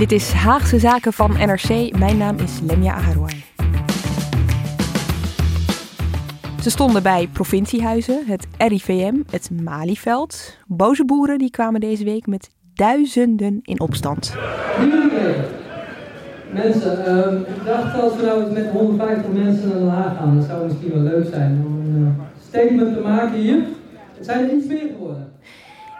Dit is Haagse Zaken van NRC. Mijn naam is Lemja Aharouai. Ze stonden bij provinciehuizen, het RIVM, het Malieveld. Boze boeren die kwamen deze week met duizenden in opstand. Mensen, ehm, ik dacht als we nou eens met 150 mensen naar Den Haag gaan, dat zou misschien wel leuk zijn om een uh, statement te maken hier. Het zijn er iets meer geworden.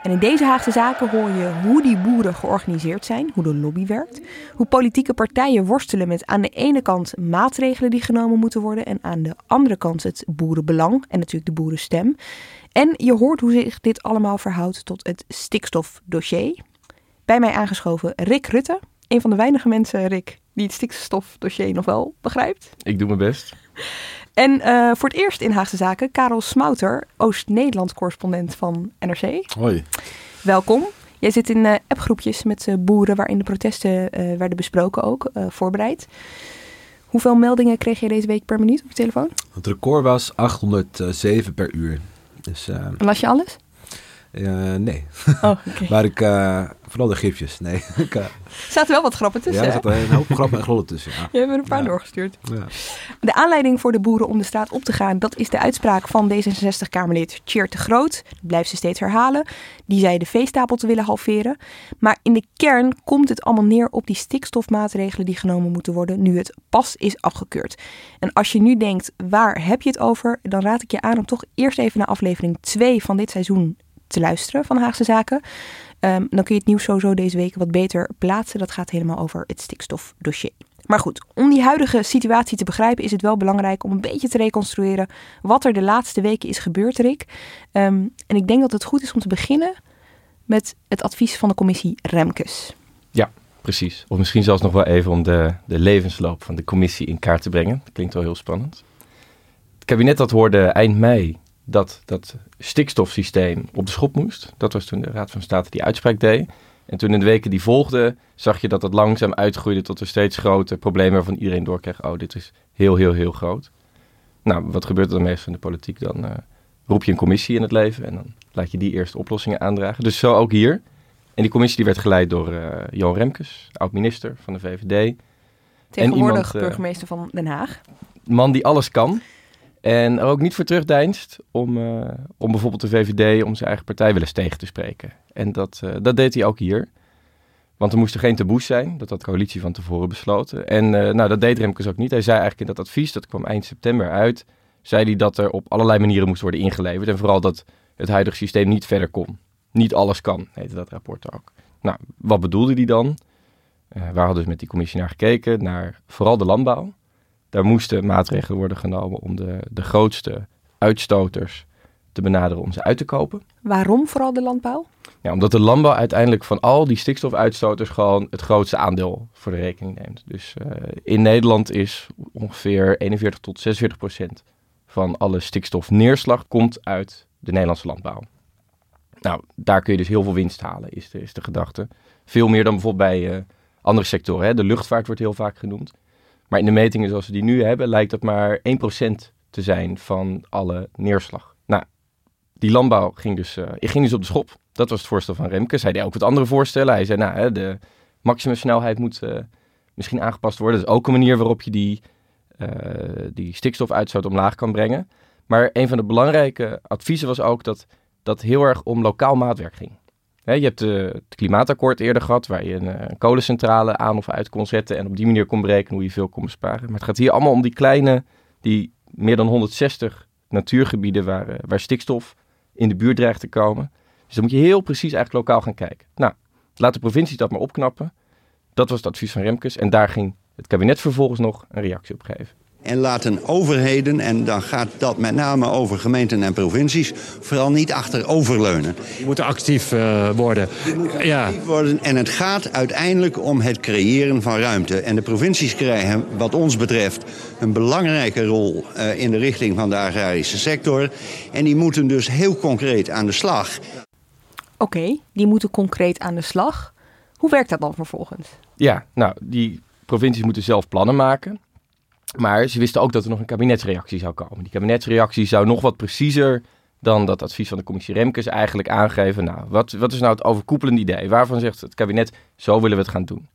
En in deze Haagse zaken hoor je hoe die boeren georganiseerd zijn, hoe de lobby werkt, hoe politieke partijen worstelen met aan de ene kant maatregelen die genomen moeten worden en aan de andere kant het boerenbelang en natuurlijk de boerenstem. En je hoort hoe zich dit allemaal verhoudt tot het stikstofdossier. Bij mij aangeschoven Rick Rutte, een van de weinige mensen, Rick, die het stikstofdossier nog wel begrijpt. Ik doe mijn best. En uh, voor het eerst in Haagse Zaken, Karel Smouter, Oost-Nederland-correspondent van NRC. Hoi. Welkom. Jij zit in uh, appgroepjes met uh, boeren waarin de protesten werden besproken ook, voorbereid. Hoeveel meldingen kreeg je deze week per minuut op je telefoon? Het record was 807 per uur. Dus, en las je alles? Uh, nee. Oh, okay. maar ik, uh, vooral de gifjes, nee. ik, uh, er zaten wel wat grappen tussen. Ja, er zaten een hoop grappen en glollen tussen. Ja. Je hebt er een paar ja. doorgestuurd. Ja. De aanleiding voor de boeren om de straat op te gaan, dat is de uitspraak van D66-Kamerlid Tjeerd de Groot. Dat blijft ze steeds herhalen. Die zei de veestapel te willen halveren. Maar in de kern komt het allemaal neer op die stikstofmaatregelen die genomen moeten worden nu het pas is afgekeurd. En als je nu denkt, waar heb je het over? Dan raad ik je aan om toch eerst even naar aflevering 2 van dit seizoen te luisteren van Haagse Zaken. Um, dan kun je het nieuws sowieso deze week wat beter plaatsen. Dat gaat helemaal over het stikstofdossier. Maar goed, om die huidige situatie te begrijpen is het wel belangrijk om een beetje te reconstrueren wat er de laatste weken is gebeurd, Rick. Um, en ik denk dat het goed is om te beginnen met het advies van de commissie Remkes. Ja, precies. Of misschien zelfs nog wel even om de, de levensloop van de commissie in kaart te brengen. Klinkt wel heel spannend. Het kabinet dat hoorde eind mei dat dat stikstofsysteem op de schop moest. Dat was toen de Raad van State die uitspraak deed. En toen in de weken die volgden, zag je dat het langzaam uitgroeide tot een steeds groter probleem waarvan iedereen doorkreeg, oh, dit is heel, heel, heel groot. Nou, wat gebeurt er dan meestal in de politiek? Dan uh, roep je een commissie in het leven en dan laat je die eerst oplossingen aandragen. Dus zo ook hier. En die commissie die werd geleid door uh, Johan Remkes, oud-minister van de VVD. Tegenwoordig en iemand, uh, burgemeester van Den Haag. Man die alles kan. En er ook niet voor terugdeinst om, uh, om bijvoorbeeld de VVD, om zijn eigen partij wel eens tegen te spreken. En dat, uh, dat deed hij ook hier. Want er moesten geen taboes zijn, dat had de coalitie van tevoren besloten. En uh, nou, dat deed Remkes ook niet. Hij zei eigenlijk in dat advies, dat kwam eind september uit, zei hij dat er op allerlei manieren moest worden ingeleverd. En vooral dat het huidige systeem niet verder kon. Niet alles kan, heette dat rapport ook. Nou, wat bedoelde hij dan? waar hadden we dus met die commissie naar gekeken? Naar vooral de landbouw. Daar moesten maatregelen worden genomen om de, de grootste uitstoters te benaderen om ze uit te kopen. Waarom vooral de landbouw? Ja, omdat de landbouw uiteindelijk van al die stikstofuitstoters gewoon het grootste aandeel voor de rekening neemt. Dus uh, in Nederland is ongeveer 41 tot 46 procent van alle stikstofneerslag komt uit de Nederlandse landbouw. Nou, daar kun je dus heel veel winst halen, is de, is de gedachte. Veel meer dan bijvoorbeeld bij uh, andere sectoren. Hè. De luchtvaart wordt heel vaak genoemd. Maar in de metingen zoals we die nu hebben, lijkt dat maar 1% te zijn van alle neerslag. Nou, die landbouw ging dus, uh, ging dus op de schop. Dat was het voorstel van Remkes. Hij deed ook wat andere voorstellen. Hij zei, nou, hè, de maximumsnelheid moet uh, misschien aangepast worden. Dat is ook een manier waarop je die, uh, die stikstofuitstoot omlaag kan brengen. Maar een van de belangrijke adviezen was ook dat dat heel erg om lokaal maatwerk ging. Je hebt eh, het klimaatakkoord eerder gehad, waar je een, eh, een kolencentrale aan of uit kon zetten en op die manier kon berekenen hoe je veel kon besparen. Maar het gaat hier allemaal om die kleine, die meer dan 160 natuurgebieden waar, eh, waar stikstof in de buurt dreigt te komen. Dus dan moet je heel precies eigenlijk lokaal gaan kijken. Nou, laat de provincies dat maar opknappen. Dat was het advies van Remkes en daar ging het kabinet vervolgens nog een reactie op geven. En laten overheden, en dan gaat dat met name over gemeenten en provincies, vooral niet achteroverleunen. Die moeten actief uh, worden. Ja. Actief worden. En het gaat uiteindelijk om het creëren van ruimte. En de provincies krijgen, wat ons betreft, een belangrijke rol uh, in de richting van de agrarische sector. En die moeten dus heel concreet aan de slag. Oké, okay, die moeten concreet aan de slag. Hoe werkt dat dan vervolgens? Ja, nou, die provincies moeten zelf plannen maken. Maar ze wisten ook dat er nog een kabinetsreactie zou komen. Die kabinetsreactie zou nog wat preciezer dan dat advies van de commissie Remkes eigenlijk aangeven. Nou, wat, wat is nou het overkoepelende idee? Waarvan zegt het kabinet, zo willen we het gaan doen?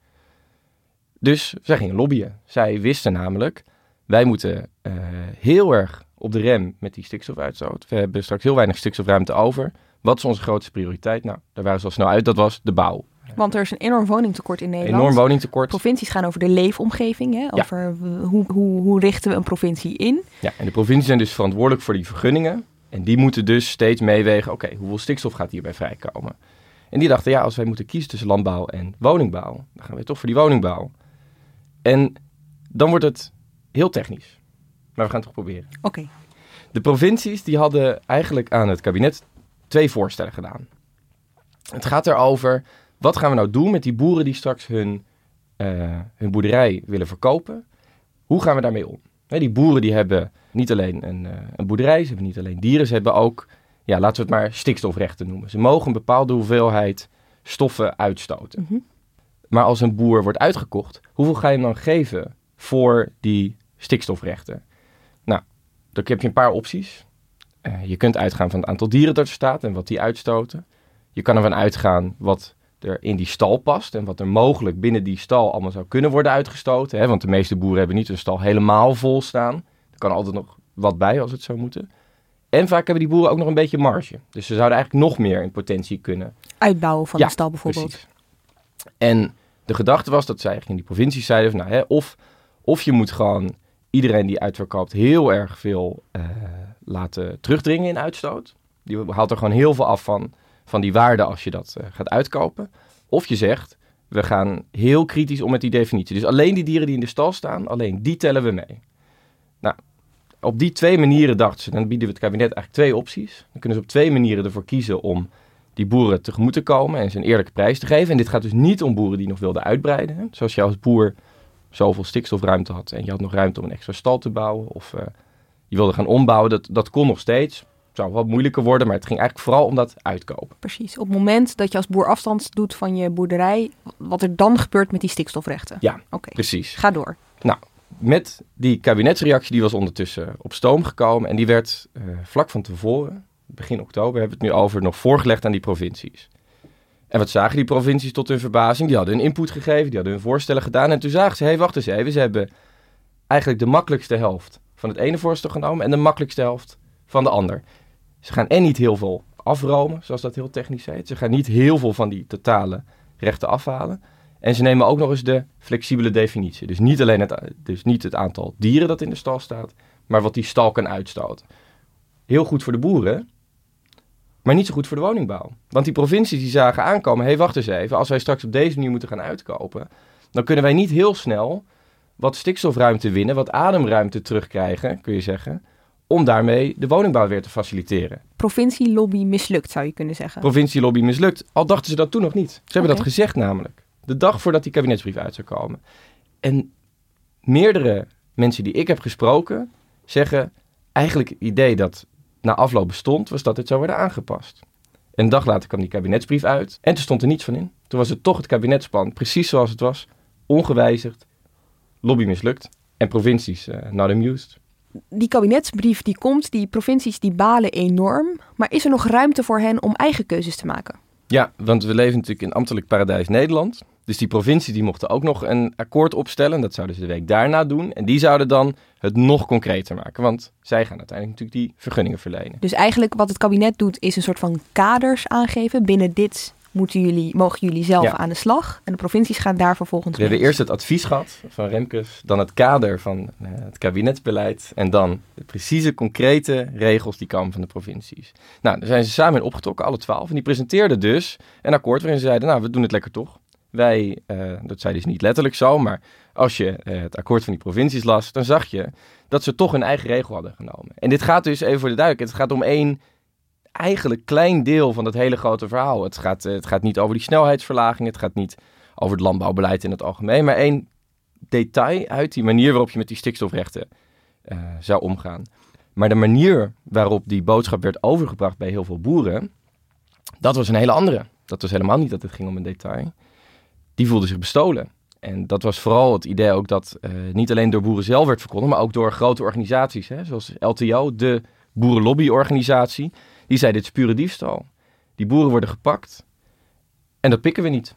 Dus zij gingen lobbyen. Zij wisten namelijk, wij moeten uh, heel erg op de rem met die stikstofuitstoot. We hebben straks heel weinig stikstofruimte over. Wat is onze grootste prioriteit? Nou, daar waren ze al snel uit. Dat was de bouw. Want er is een enorm woningtekort in Nederland. Enorm woningtekort. Provincies gaan over de leefomgeving. Hè? Over hoe, hoe, hoe richten we een provincie in. Ja, en de provincies zijn dus verantwoordelijk voor die vergunningen. En die moeten dus steeds meewegen, oké, okay, hoeveel stikstof gaat hierbij vrijkomen? En die dachten, ja, als wij moeten kiezen tussen landbouw en woningbouw, dan gaan we toch voor die woningbouw. En dan wordt het heel technisch. Maar we gaan het toch proberen. Oké. Okay. De provincies die hadden eigenlijk aan het kabinet twee voorstellen gedaan. Het gaat erover wat gaan we nou doen met die boeren die straks hun, uh, hun boerderij willen verkopen? Hoe gaan we daarmee om? Die boeren die hebben niet alleen een, uh, een boerderij, ze hebben niet alleen dieren, ze hebben ook, ja, laten we het maar stikstofrechten noemen. Ze mogen een bepaalde hoeveelheid stoffen uitstoten. Mm -hmm. Maar als een boer wordt uitgekocht, hoeveel ga je hem dan geven voor die stikstofrechten? Nou, dan heb je een paar opties. Uh, je kunt uitgaan van het aantal dieren dat er staat en wat die uitstoten. Je kan ervan uitgaan wat er in die stal past en wat er mogelijk binnen die stal allemaal zou kunnen worden uitgestoten. Hè? Want de meeste boeren hebben niet een stal helemaal vol staan. Er kan altijd nog wat bij als het zou moeten. En vaak hebben die boeren ook nog een beetje marge. Dus ze zouden eigenlijk nog meer in potentie kunnen. Uitbouwen van ja, de stal bijvoorbeeld. Precies. En de gedachte was dat zij eigenlijk in die provincies zeiden van, nou, hè, of, of je moet gewoon iedereen die uitverkoopt heel erg veel uh, laten terugdringen in uitstoot. Die haalt er gewoon heel veel af van van die waarde als je dat uh, gaat uitkopen. Of je zegt, we gaan heel kritisch om met die definitie. Dus alleen die dieren die in de stal staan, alleen die tellen we mee. Nou, op die twee manieren dachten ze, dan bieden we het kabinet eigenlijk twee opties. Dan kunnen ze op twee manieren ervoor kiezen om die boeren tegemoet te komen en ze een eerlijke prijs te geven. En dit gaat dus niet om boeren die nog wilden uitbreiden. Zoals je als boer zoveel stikstofruimte had en je had nog ruimte om een extra stal te bouwen of uh, je wilde gaan ombouwen. Dat, dat kon nog steeds zou wat moeilijker worden, maar het ging eigenlijk vooral om dat uitkopen. Precies. Op het moment dat je als boer afstand doet van je boerderij, wat er dan gebeurt met die stikstofrechten. Ja, okay. precies. Ga door. Nou, met die kabinetsreactie die was ondertussen op stoom gekomen en die werd uh, vlak van tevoren, begin oktober, hebben we het nu over, nog voorgelegd aan die provincies. En wat zagen die provincies tot hun verbazing? Die hadden een input gegeven, die hadden hun voorstellen gedaan en toen zagen ze, hé hey, wacht eens even, ze hebben eigenlijk de makkelijkste helft van het ene voorstel genomen en de makkelijkste helft van de ander. Ze gaan en niet heel veel afromen, zoals dat heel technisch heet. Ze gaan niet heel veel van die totale rechten afhalen. En ze nemen ook nog eens de flexibele definitie. Dus niet alleen het, dus niet het aantal dieren dat in de stal staat, maar wat die stal kan uitstoten. Heel goed voor de boeren, maar niet zo goed voor de woningbouw. Want die provincies die zagen aankomen, hé hey, wacht eens even, als wij straks op deze manier moeten gaan uitkopen, dan kunnen wij niet heel snel wat stikstofruimte winnen, wat ademruimte terugkrijgen, kun je zeggen, om daarmee de woningbouw weer te faciliteren. Provincielobby mislukt, zou je kunnen zeggen. Provincielobby mislukt. Al dachten ze dat toen nog niet. Ze hebben okay. dat gezegd namelijk. De dag voordat die kabinetsbrief uit zou komen. En meerdere mensen die ik heb gesproken zeggen... eigenlijk het idee dat na afloop bestond... was dat dit zou worden aangepast. Een dag later kwam die kabinetsbrief uit. En toen stond er niets van in. Toen was het toch het kabinetsplan, precies zoals het was. Ongewijzigd. Lobby mislukt. En provincies uh, not amused die kabinetsbrief die komt, die provincies die balen enorm. Maar is er nog ruimte voor hen om eigen keuzes te maken? Ja, want we leven natuurlijk in ambtelijk paradijs Nederland. Dus die provincies die mochten ook nog een akkoord opstellen. Dat zouden ze de week daarna doen. En die zouden dan het nog concreter maken. Want zij gaan uiteindelijk natuurlijk die vergunningen verlenen. Dus eigenlijk wat het kabinet doet is een soort van kaders aangeven. Binnen dit moeten jullie, mogen jullie zelf Ja. aan de slag. En de provincies gaan daar vervolgens We hebben eerst het advies gehad van Remkes, dan het kader van eh, het kabinetsbeleid en dan de precieze, concrete regels die komen van de provincies. Nou, daar zijn ze samen in opgetrokken, alle twaalf. En die presenteerden dus een akkoord waarin ze zeiden, nou, we doen het lekker toch. Wij, eh, dat zeiden ze niet letterlijk zo, maar als je eh, het akkoord van die provincies las, dan zag je dat ze toch hun eigen regel hadden genomen. En dit gaat dus, even voor de duidelijkheid, het gaat om één eigenlijk klein deel van het hele grote verhaal. Het gaat, eh, het gaat niet over die snelheidsverlaging, het gaat niet over het landbouwbeleid in het algemeen, maar één detail uit die manier waarop je met die stikstofrechten eh, zou omgaan. Maar de manier waarop die boodschap werd overgebracht bij heel veel boeren, dat was een hele andere. Dat was helemaal niet dat het ging om een detail. Die voelden zich bestolen. En dat was vooral het idee ook dat eh, niet alleen door boeren zelf werd verkondigd, maar ook door grote organisaties, hè, zoals LTO, de boerenlobbyorganisatie. Die zei, dit is pure diefstal. Die boeren worden gepakt en dat pikken we niet.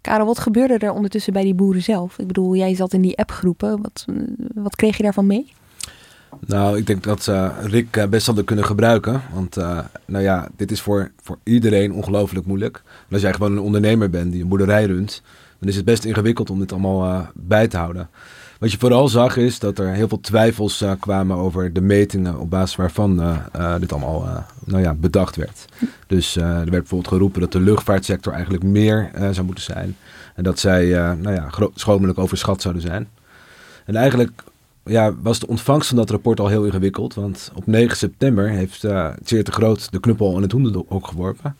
Karel, wat gebeurde er ondertussen bij die boeren zelf? Ik bedoel, jij zat in die appgroepen. Wat, eh, wat kreeg je daarvan mee? Nou, ik denk dat eh, Rick eh, best hadden kunnen gebruiken. Want eh, nou ja, dit is voor, voor iedereen ongelooflijk moeilijk. En als jij gewoon een ondernemer bent die een boerderij runt, dan is het best ingewikkeld om dit allemaal eh, bij te houden. Wat je vooral zag is dat er heel veel twijfels eh, kwamen over de metingen op basis waarvan eh, eh, dit allemaal nou ja, bedacht werd. Dus er werd bijvoorbeeld geroepen dat de luchtvaartsector eigenlijk meer zou moeten zijn. En dat zij nou ja, schromelijk overschat zouden zijn. En eigenlijk ja, was de ontvangst van dat rapport al heel ingewikkeld. Want op 9 september heeft uh, Tjeerd de Groot de knuppel in het hoenderhok geworpen.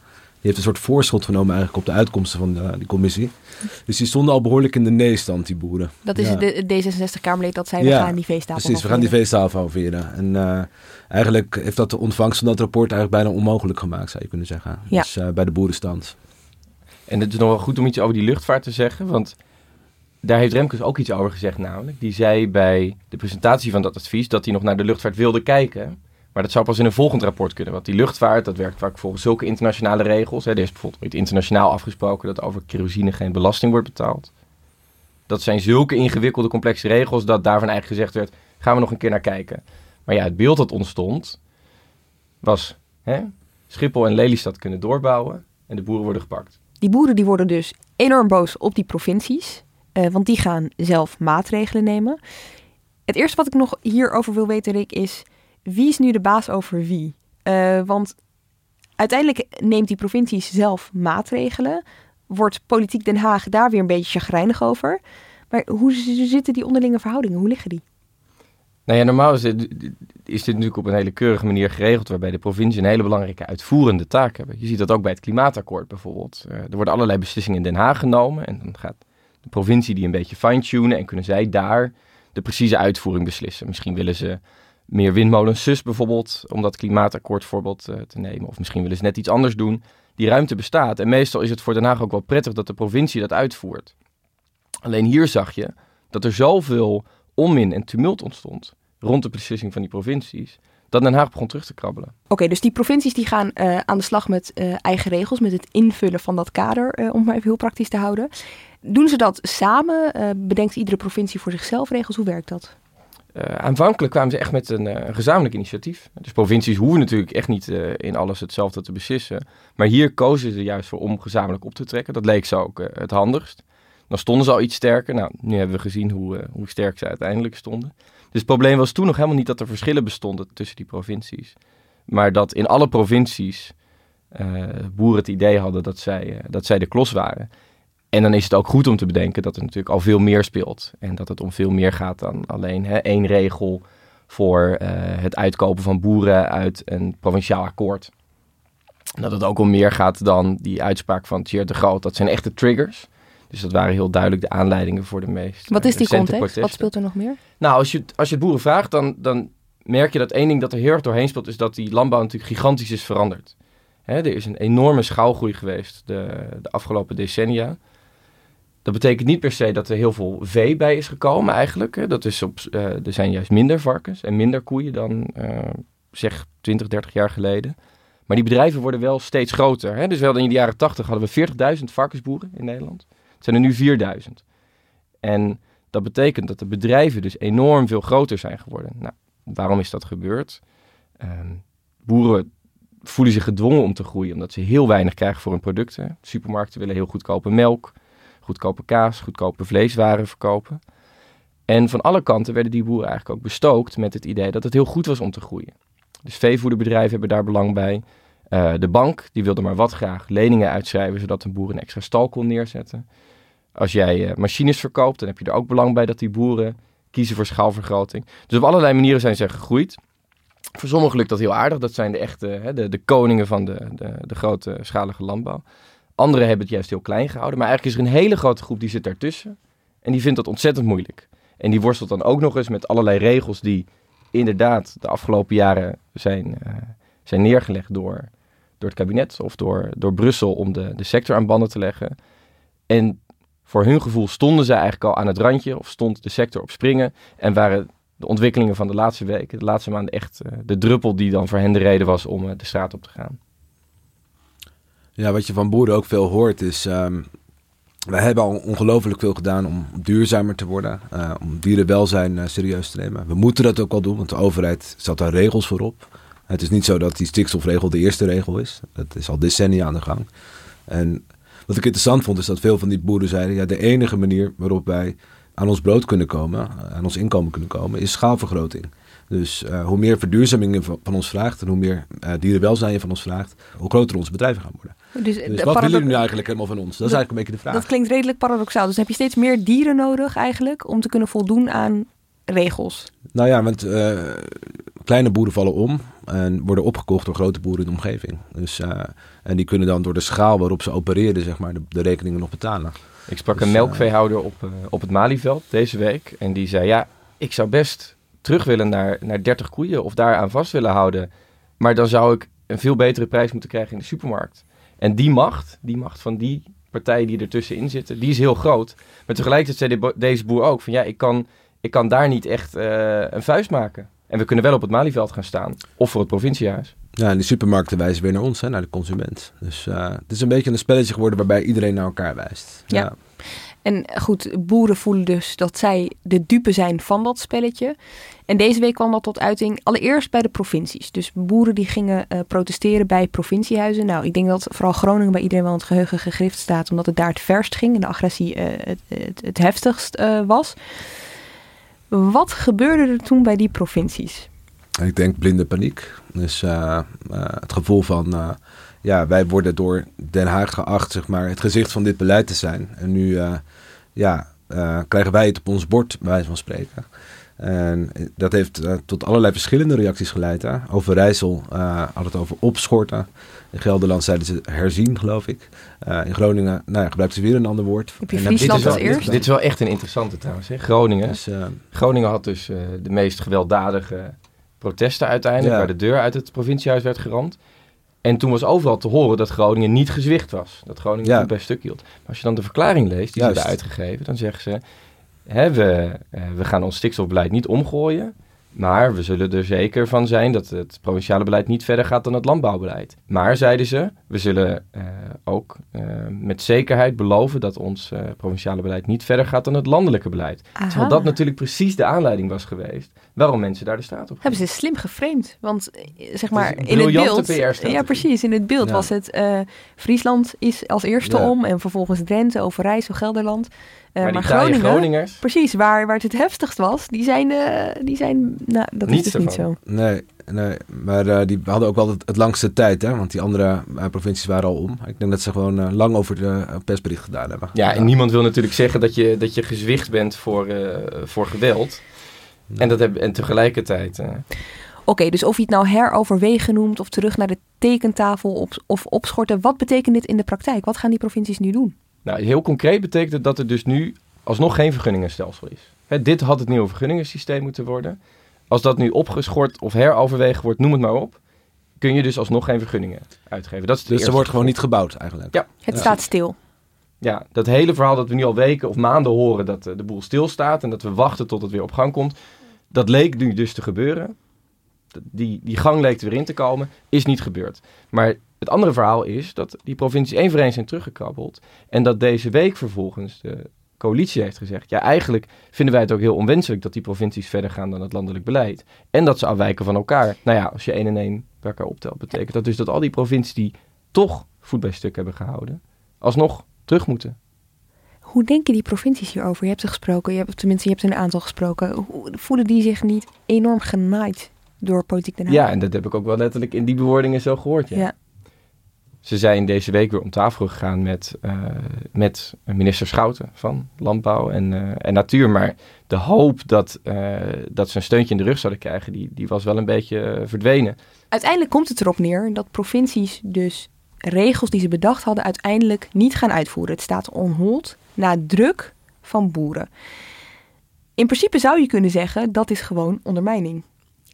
Die heeft een soort voorschot genomen eigenlijk op de uitkomsten van de, die commissie. Dus die stonden al behoorlijk in de neestand, die boeren. Dat is Ja. de D66-Kamerlid dat zei, we Ja, gaan die feesttafel Precies, we gaan die feesttafel halveren. En uh, eigenlijk heeft dat de ontvangst van dat rapport eigenlijk bijna onmogelijk gemaakt, zou je kunnen zeggen. Ja. Dus uh, bij de boerenstand. En het is nog wel goed om iets over die luchtvaart te zeggen, want daar heeft Remkes ook iets over gezegd namelijk. Die zei bij de presentatie van dat advies dat hij nog naar de luchtvaart wilde kijken. Maar dat zou pas in een volgend rapport kunnen. Want die luchtvaart, dat werkt vaak volgens zulke internationale regels. Hè. Er is bijvoorbeeld internationaal afgesproken dat over kerosine geen belasting wordt betaald. Dat zijn zulke ingewikkelde, complexe regels dat daarvan eigenlijk gezegd werd, gaan we nog een keer naar kijken. Maar ja, het beeld dat ontstond was hè, Schiphol en Lelystad kunnen doorbouwen en de boeren worden gepakt. Die boeren die worden dus enorm boos op die provincies. Uh, want die gaan zelf maatregelen nemen. Het eerste wat ik nog hierover wil weten, Rick, is wie is nu de baas over wie? Uh, want uiteindelijk neemt die provincies zelf maatregelen. Wordt politiek Den Haag daar weer een beetje chagrijnig over. Maar hoe zitten die onderlinge verhoudingen? Hoe liggen die? Nou ja, normaal is dit, natuurlijk op een hele keurige manier geregeld, waarbij de provincie een hele belangrijke uitvoerende taak hebben. Je ziet dat ook bij het klimaatakkoord bijvoorbeeld. Uh, er worden allerlei beslissingen in Den Haag genomen en dan gaat de provincie die een beetje fine-tunen en kunnen zij daar de precieze uitvoering beslissen. Misschien willen ze meer windmolens zus bijvoorbeeld, om dat klimaatakkoord voorbeeld uh, te nemen. Of misschien willen ze net iets anders doen. Die ruimte bestaat en meestal is het voor Den Haag ook wel prettig dat de provincie dat uitvoert. Alleen hier zag je dat er zoveel onmin en tumult ontstond rond de beslissing van die provincies, dat Den Haag begon terug te krabbelen. Oké, dus die provincies die gaan uh, aan de slag met uh, eigen regels, met het invullen van dat kader, uh, om maar even heel praktisch te houden. Doen ze dat samen? Bedenkt iedere provincie voor zichzelf regels? Hoe werkt dat? Uh, aanvankelijk kwamen ze echt met een, uh, een, gezamenlijk initiatief. Dus provincies hoeven natuurlijk echt niet uh, in alles hetzelfde te beslissen. Maar hier kozen ze juist voor om gezamenlijk op te trekken. Dat leek ze ook het handigst. Dan stonden ze al iets sterker. Nou, nu hebben we gezien hoe, hoe sterk ze uiteindelijk stonden. Dus het probleem was toen nog helemaal niet dat er verschillen bestonden tussen die provincies. Maar dat in alle provincies boeren het idee hadden dat zij, dat zij de klos waren. En dan is het ook goed om te bedenken dat er natuurlijk al veel meer speelt. En dat het om veel meer gaat dan alleen hè, één regel voor uh, het uitkopen van boeren uit een provinciaal akkoord. En dat het ook om meer gaat dan die uitspraak van Thierry de Groot. Dat zijn echte triggers. Dus dat waren heel duidelijk de aanleidingen voor de meest. Wat is die context? Protesten. Wat speelt er nog meer? Nou, als je, als je het boeren vraagt, dan, dan merk je dat één ding dat er heel erg doorheen speelt, is dat die landbouw natuurlijk gigantisch is veranderd. Hè, er is een enorme schaalgroei geweest de, de afgelopen decennia. Dat betekent niet per se dat er heel veel vee bij is gekomen eigenlijk. Dat is op, uh, er zijn juist minder varkens en minder koeien dan uh, zeg 20, 30 jaar geleden. Maar die bedrijven worden wel steeds groter. Hè? Dus wel in de jaren 80 hadden we 40.000 varkensboeren in Nederland. Het zijn er nu 4.000. En dat betekent dat de bedrijven dus enorm veel groter zijn geworden. Nou, waarom is dat gebeurd? Um, boeren voelen zich gedwongen om te groeien, omdat ze heel weinig krijgen voor hun producten. Supermarkten willen heel goedkope melk, goedkope kaas, goedkope vleeswaren verkopen. En van alle kanten werden die boeren eigenlijk ook bestookt met het idee dat het heel goed was om te groeien. Dus veevoederbedrijven hebben daar belang bij. Uh, de bank die wilde maar wat graag leningen uitschrijven, zodat een boer een extra stal kon neerzetten. Als jij uh, machines verkoopt, dan heb je er ook belang bij dat die boeren kiezen voor schaalvergroting. Dus op allerlei manieren zijn ze gegroeid. Voor sommigen lukt dat heel aardig. Dat zijn de echte hè, de, de koningen van de, de, de grote schalige landbouw. Anderen hebben het juist heel klein gehouden. Maar eigenlijk is er een hele grote groep die zit daartussen. En die vindt dat ontzettend moeilijk. En die worstelt dan ook nog eens met allerlei regels die inderdaad de afgelopen jaren zijn, uh, zijn neergelegd door, door het kabinet of door, door Brussel om de, de sector aan banden te leggen. En voor hun gevoel stonden ze eigenlijk al aan het randje of stond de sector op springen en waren de ontwikkelingen van de laatste weken, de laatste maanden echt uh, de druppel die dan voor hen de reden was om uh, de straat op te gaan. Ja, wat je van boeren ook veel hoort is, um, wij hebben al ongelooflijk veel gedaan om duurzamer te worden, uh, om dierenwelzijn serieus te nemen. We moeten dat ook wel doen, want de overheid zat daar regels voor op. Het is niet zo dat die stikstofregel de eerste regel is. Dat is al decennia aan de gang. En wat ik interessant vond, is dat veel van die boeren zeiden: ja, de enige manier waarop wij aan ons brood kunnen komen, aan ons inkomen kunnen komen, is schaalvergroting. Dus uh, hoe meer verduurzaming je van, ons vraagt en hoe meer uh, dierenwelzijn je van ons vraagt, hoe groter onze bedrijven gaan worden. Dus, dus wat willen jullie nu eigenlijk helemaal van ons? Dat is eigenlijk een beetje de vraag. Dat klinkt redelijk paradoxaal. Dus heb je steeds meer dieren nodig eigenlijk om te kunnen voldoen aan regels? Nou ja, want uh, kleine boeren vallen om en worden opgekocht door grote boeren in de omgeving. Dus, uh, en die kunnen dan door de schaal waarop ze opereren, zeg maar, de, de rekeningen nog betalen. Ik sprak dus, een melkveehouder op, uh, op het Malieveld deze week. En die zei, ja, ik zou best terug willen naar, naar 30 koeien of daar aan vast willen houden. Maar dan zou ik een veel betere prijs moeten krijgen in de supermarkt. En die macht, die macht van die partijen die ertussenin zitten, die is heel groot. Maar tegelijkertijd zei deze boer ook van, ja, ik kan, ik kan daar niet echt uh, een vuist maken. En we kunnen wel op het Malieveld gaan staan. Of voor het provinciehuis. Ja, en die supermarkten wijzen weer naar ons, hè, naar de consument. Dus uh, het is een beetje een spelletje geworden waarbij iedereen naar elkaar wijst. Ja. ja. En goed, boeren voelen dus dat zij de dupe zijn van dat spelletje. En deze week kwam dat tot uiting allereerst bij de provincies. Dus boeren die gingen uh, protesteren bij provinciehuizen. Nou, ik denk dat vooral Groningen bij iedereen wel in het geheugen gegrift staat, omdat het daar het verst ging en de agressie uh, het, het, het, heftigst uh, was. Wat gebeurde er toen bij die provincies? Ik denk blinde paniek. Dus het gevoel van, ja, wij worden door Den Haag geacht, zeg maar, het gezicht van dit beleid te zijn. En nu, ja, krijgen wij het op ons bord, bij wijze van spreken. En dat heeft tot allerlei verschillende reacties geleid. Hè. Overijssel had het over opschorten. In Gelderland zeiden ze herzien, geloof ik. Uh, in Groningen nou ja, gebruikten ze weer een ander woord. Heb je Friesland dit als eerst? Dit, is wel echt een interessante trouwens. Hè? Groningen. Dus, uh, Groningen had dus uh, de meest gewelddadige protesten uiteindelijk. Ja. Waar de deur uit het provinciehuis werd geramd. En toen was overal te horen dat Groningen niet gezwicht was. Dat Groningen ja. niet bij stuk hield. Maar als je dan de verklaring leest die Juist. ze hebben uitgegeven, dan zeggen ze... Hè, we, we gaan ons stikstofbeleid niet omgooien. Maar we zullen er zeker van zijn dat het provinciale beleid niet verder gaat dan het landbouwbeleid. Maar, zeiden ze, we zullen uh, ook uh, met zekerheid beloven dat ons uh, provinciale beleid niet verder gaat dan het landelijke beleid. Aha. Terwijl dat natuurlijk precies de aanleiding was geweest waarom mensen daar de straat op gingen. Hebben ze slim geframed. Want zeg maar in het beeld... Ja, precies. In het beeld ja. was het Friesland is als eerste ja. om en vervolgens Drenthe, Overijssel, Gelderland. Uh, maar, maar Groningen, Groningers, precies, waar, waar het het heftigst was, die zijn, uh, die zijn nou, dat Niets is dus ervan. niet zo. Nee, nee maar uh, die hadden ook wel het, het, langste tijd, hè? want die andere provincies waren al om. Ik denk dat ze gewoon lang over de persbericht gedaan hebben. Ja, en niemand wil natuurlijk zeggen dat je, dat je gezwicht bent voor, voor geweld. Nee. En, dat heb, en tegelijkertijd... Oké, okay, dus of je het nou heroverwegen noemt of terug naar de tekentafel op, of opschorten, wat betekent dit in de praktijk? Wat gaan die provincies nu doen? Nou, heel concreet betekent het dat er dus nu alsnog geen vergunningenstelsel is. Hè, dit had het nieuwe vergunningensysteem moeten worden. Als dat nu opgeschort of heroverwegen wordt, noem het maar op, kun je dus alsnog geen vergunningen uitgeven. Dat is dus er wordt gewoon niet gebouwd eigenlijk? Ja. Het ja. staat stil. Ja, dat hele verhaal dat we nu al weken of maanden horen dat de boel stilstaat en dat we wachten tot het weer op gang komt, dat leek nu dus te gebeuren. Die, die gang leek er weer in te komen, is niet gebeurd. Maar het andere verhaal is dat die provincies één voor één zijn teruggekrabbeld. En dat deze week vervolgens de, coalitie heeft gezegd. Ja, eigenlijk vinden wij het ook heel onwenselijk dat die provincies verder gaan dan het landelijk beleid. En dat ze afwijken van elkaar. Nou ja, als je één en één bij elkaar optelt, betekent dat dus dat al die provincies die toch voet bij stuk hebben gehouden, alsnog terug moeten. Hoe denken die provincies hierover? Je hebt ze gesproken, je hebt, tenminste, je hebt een aantal gesproken. Hoe, voelen die zich niet enorm genaaid door politiek Den Haag? Ja, en dat heb ik ook wel letterlijk in die bewoordingen zo gehoord. Ja. Ja. Ze zijn deze week weer om tafel gegaan met, eh, met minister Schouten van Landbouw en, eh, en Natuur. Maar de hoop dat, eh, dat ze een steuntje in de rug zouden krijgen, die, die was wel een beetje verdwenen. Uiteindelijk komt het erop neer dat provincies dus regels die ze bedacht hadden uiteindelijk niet gaan uitvoeren. Het staat on hold na druk van boeren. In principe zou je kunnen zeggen dat is gewoon ondermijning.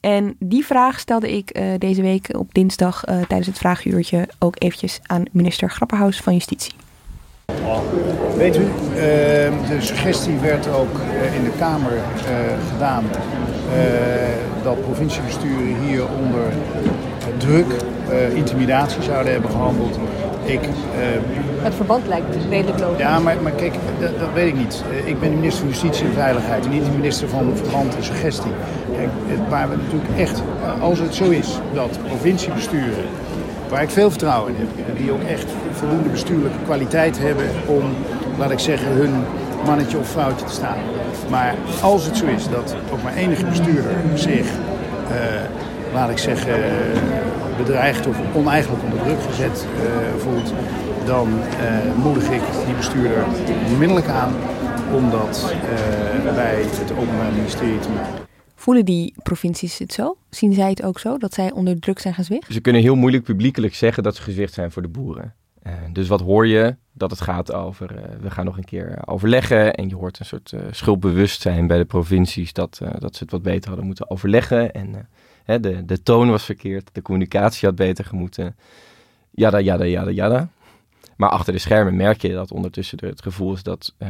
En die vraag stelde ik eh, deze week op dinsdag eh, tijdens het vraaguurtje ook eventjes aan minister Grapperhaus van Justitie. Weet u, ehm, de suggestie werd ook eh, in de Kamer gedaan dat provinciebesturen hier onder druk, eh, intimidatie zouden hebben gehandeld. Ik, eh, Het verband lijkt redelijk logisch. ja, maar, maar kijk, dat, dat weet ik niet. Eh, Ik ben de minister van Justitie en Veiligheid en niet de minister van Verband en Suggestie. Kijk, waar we natuurlijk echt, als het zo is dat provinciebesturen, waar ik veel vertrouwen in heb, die ook echt voldoende bestuurlijke kwaliteit hebben om, laat ik zeggen, hun mannetje of vrouwtje te staan. Maar als het zo is dat ook maar enige bestuurder zich, laat ik zeggen, bedreigd of oneigenlijk onder druk gezet eh, voelt, dan eh, moedig ik die bestuurder onmiddellijk aan om dat eh, bij het Openbaar Ministerie te melden. Voelen die provincies het zo? Zien zij het ook zo, dat zij onder druk zijn gezwicht? Ze kunnen heel moeilijk publiekelijk zeggen dat ze gezicht zijn voor de boeren. Eh, dus wat hoor je? Dat het gaat over, eh, we gaan nog een keer overleggen. En je hoort een soort eh, schuldbewustzijn bij de provincies dat, eh, dat ze het wat beter hadden moeten overleggen. En eh, hè, de, de toon was verkeerd, de communicatie had beter gemoeten. Jada, jada, jada, jada. Maar achter de schermen merk je dat ondertussen er het gevoel is dat eh,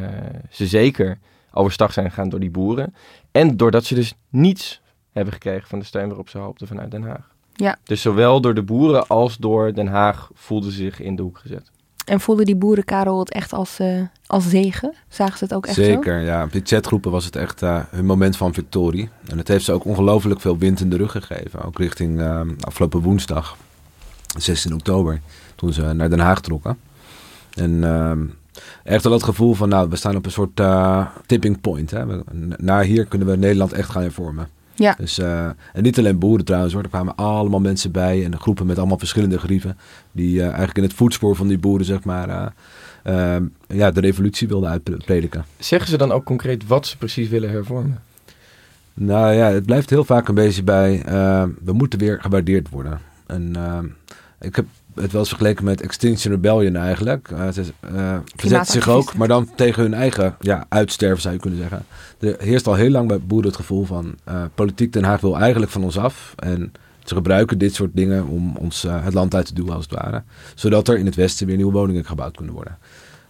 ze zeker overstag zijn gegaan door die boeren. En doordat ze dus niets hebben gekregen van de steun waarop ze hoopten vanuit Den Haag. Ja. Dus zowel door de boeren als door Den Haag voelden ze zich in de hoek gezet. En voelden die boeren, Karel, het echt als, eh, als zegen? Zagen ze het ook echt zo? Zeker, ja. Op die chatgroepen was het echt eh, hun moment van victorie. En het heeft ze ook ongelooflijk veel wind in de rug gegeven. Ook richting eh, afgelopen woensdag, 16 oktober, toen ze naar Den Haag trokken. En ehm, echt wel het gevoel van, nou, we staan op een soort eh, tipping point. Hè. Naar hier kunnen we Nederland echt gaan hervormen. Ja. Dus, eh, en niet alleen boeren trouwens hoor, er kwamen allemaal mensen bij en groepen met allemaal verschillende grieven. Die eh, eigenlijk in het voetspoor van die boeren, zeg maar, eh, ja, de revolutie wilden uitprediken. Zeggen ze dan ook concreet wat ze precies willen hervormen? Nou ja, het blijft heel vaak een beetje bij, eh, we moeten weer gewaardeerd worden. En ik heb het wel eens vergeleken met Extinction Rebellion eigenlijk. Eh, het is, eh, verzetten zich ook, maar dan tegen hun eigen ja, uitsterven zou je kunnen zeggen. Er heerst al heel lang bij boeren het gevoel van, eh, politiek Den Haag wil eigenlijk van ons af. En ze gebruiken dit soort dingen om ons het land uit te duwen als het ware. Zodat er in het westen weer nieuwe woningen gebouwd kunnen worden.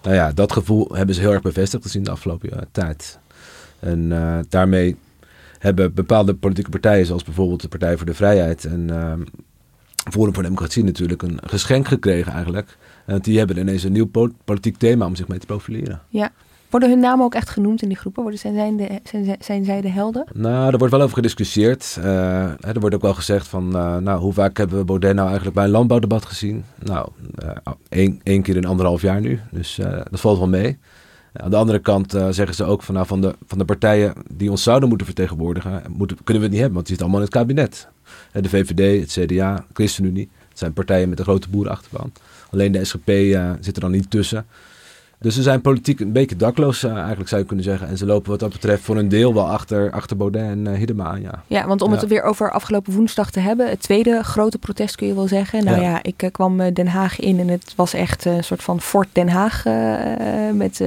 Nou ja, dat gevoel hebben ze heel erg bevestigd gezien de afgelopen tijd. En daarmee hebben bepaalde politieke partijen, zoals bijvoorbeeld de Partij voor de Vrijheid en ehm, Forum voor Democratie natuurlijk, een geschenk gekregen eigenlijk. En die hebben ineens een nieuw po- politiek thema om zich mee te profileren. Ja. Worden hun namen ook echt genoemd in die groepen? Worden, zijn, zij de, zijn, zij- zijn zij de helden? Nou, er wordt wel over gediscussieerd. Eh, er wordt ook wel gezegd van, eh, nou, hoe vaak hebben we Baudet nou eigenlijk bij een landbouwdebat gezien? Nou, eh, één, één keer in anderhalf jaar nu, dus eh, dat valt wel mee. Aan de andere kant eh, zeggen ze ook van, nou, van, de, van de partijen die ons zouden moeten vertegenwoordigen, moeten, kunnen we het niet hebben, want die zitten allemaal in het kabinet. De VVD, het CDA, ChristenUnie, het zijn partijen met een grote boerenachterban. Alleen de SGP eh, zit er dan niet tussen. Dus ze zijn politiek een beetje dakloos, eh, eigenlijk zou je kunnen zeggen. En ze lopen wat dat betreft voor een deel wel achter, achter Baudet en Hiddema aan, ja. Ja, want om Ja. het weer over afgelopen woensdag te hebben. Het tweede grote protest kun je wel zeggen. Nou Ja. ja, ik eh, kwam Den Haag in en het was echt een soort van Fort Den Haag. met,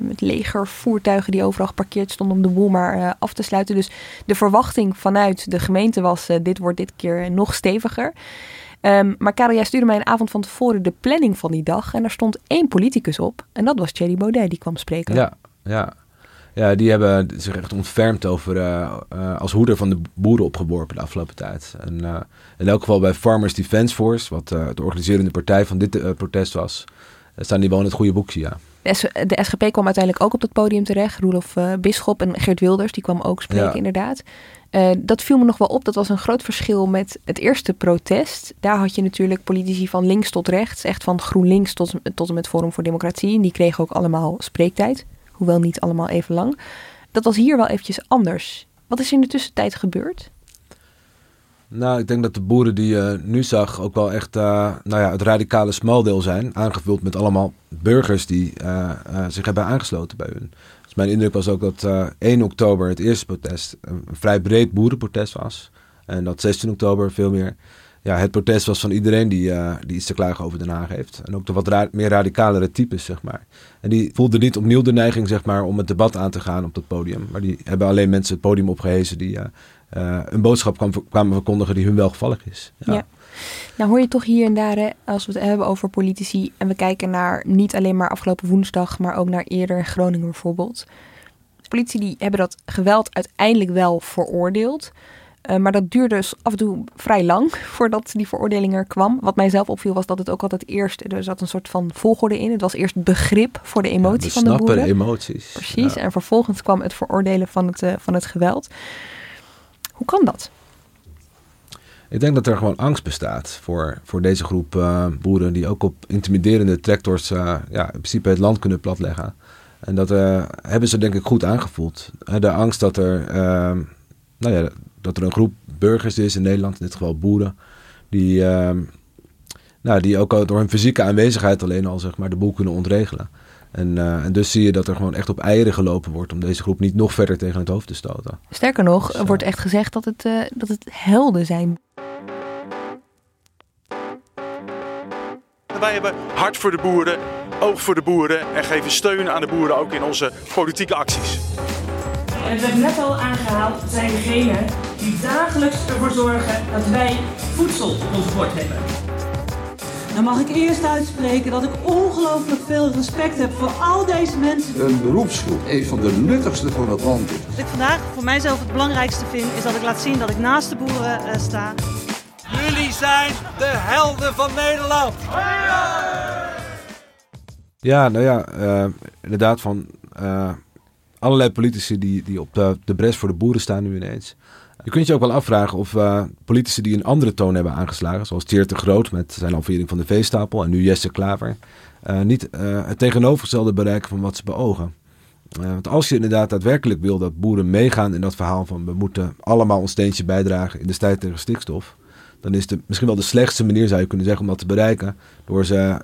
met legervoertuigen die overal geparkeerd stonden om de boel maar af te sluiten. Dus de verwachting vanuit de gemeente was, dit wordt dit keer nog steviger. Ehm, maar Karel, jij stuurde mij een avond van tevoren de planning van die dag. En daar stond één politicus op. En dat was Thierry Baudet, die kwam spreken. Ja, ja. Ja, die hebben zich echt ontfermd over eh, eh, als hoeder van de boeren opgeworpen de afgelopen tijd. En eh, in elk geval bij Farmers Defence Force, wat de organiserende partij van dit protest was, staan die wel in het goede boekje, ja. De, SGP kwam uiteindelijk ook op dat podium terecht. Roelof uh, Bisschop en Geert Wilders, die kwam ook spreken Ja. inderdaad. Eh, dat viel me nog wel op. Dat was een groot verschil met het eerste protest. Daar had je natuurlijk politici van links tot rechts. Echt van GroenLinks tot, tot en met Forum voor Democratie. En die kregen ook allemaal spreektijd. Hoewel niet allemaal even lang. Dat was hier wel eventjes anders. Wat is in de tussentijd gebeurd? Nou, ik denk dat de boeren die je nu zag ook wel echt eh, nou ja, het radicale smaldeel zijn. Aangevuld met allemaal burgers die eh, eh, zich hebben aangesloten bij hun. Dus mijn indruk was ook dat eh 1 oktober het eerste protest een, vrij breed boerenprotest was. En dat 16 oktober veel meer ja, het protest was van iedereen die, eh, die iets te klagen over Den Haag heeft. En ook de wat meer radicalere types, zeg maar. En die voelden niet opnieuw de neiging, zeg maar, om het debat aan te gaan op dat podium. Maar die hebben alleen mensen het podium opgehezen die eh, een boodschap kwam, kwamen verkondigen die hun welgevallig is. Ja. Ja. Nou hoor je toch hier en daar, hè, als we het hebben over politici... en we kijken naar niet alleen maar afgelopen woensdag... maar ook naar eerder in Groningen bijvoorbeeld. Dus politici die hebben dat geweld uiteindelijk wel veroordeeld... Eh, maar dat duurde dus af en toe vrij lang voordat die veroordeling er kwam. Wat mij zelf opviel was dat het ook altijd eerst... er zat een soort van volgorde in. Het was eerst begrip voor de emotie van de snappen boeren. de emoties. Precies, Ja. en vervolgens kwam het veroordelen van het, eh, van het geweld. Hoe kan dat? Ik denk dat er gewoon angst bestaat voor, voor deze groep eh, boeren die ook op intimiderende tractors eh, ja, in principe het land kunnen platleggen. En dat eh, hebben ze denk ik goed aangevoeld. De angst dat er, eh, nou ja, dat er een groep burgers is in Nederland, in dit geval boeren, die, eh, nou, die ook door hun fysieke aanwezigheid alleen al zeg maar, de boel kunnen ontregelen. En, eh, en dus zie je dat er gewoon echt op eieren gelopen wordt om deze groep niet nog verder tegen het hoofd te stoten. Sterker nog, Dus, er wordt echt gezegd dat het, eh, dat het helden zijn. Wij hebben hart voor de boeren, oog voor de boeren en geven steun aan de boeren ook in onze politieke acties. En het werd net al aangehaald, zijn degenen die dagelijks ervoor zorgen dat wij voedsel op ons bord hebben. Dan mag ik eerst uitspreken dat ik ongelooflijk veel respect heb voor al deze mensen. Een beroepsgroep, een van de nuttigste van het land is. Wat ik vandaag voor mijzelf het belangrijkste vind, is dat ik laat zien dat ik naast de boeren eh, sta. Jullie zijn de helden van Nederland. Ja, nou ja, eh, inderdaad van eh, allerlei politici die, die op de, de bres voor de boeren staan nu ineens. Je kunt je ook wel afvragen of eh, politici die een andere toon hebben aangeslagen, zoals Tjeerd de Groot met zijn halvering van de veestapel en nu Jesse Klaver, eh, niet eh, het tegenovergestelde bereiken van wat ze beogen. Want als je inderdaad daadwerkelijk wil dat boeren meegaan in dat verhaal van we moeten allemaal ons steentje bijdragen in de strijd tegen stikstof, dan is het misschien wel de slechtste manier, zou je kunnen zeggen, om dat te bereiken. Door ze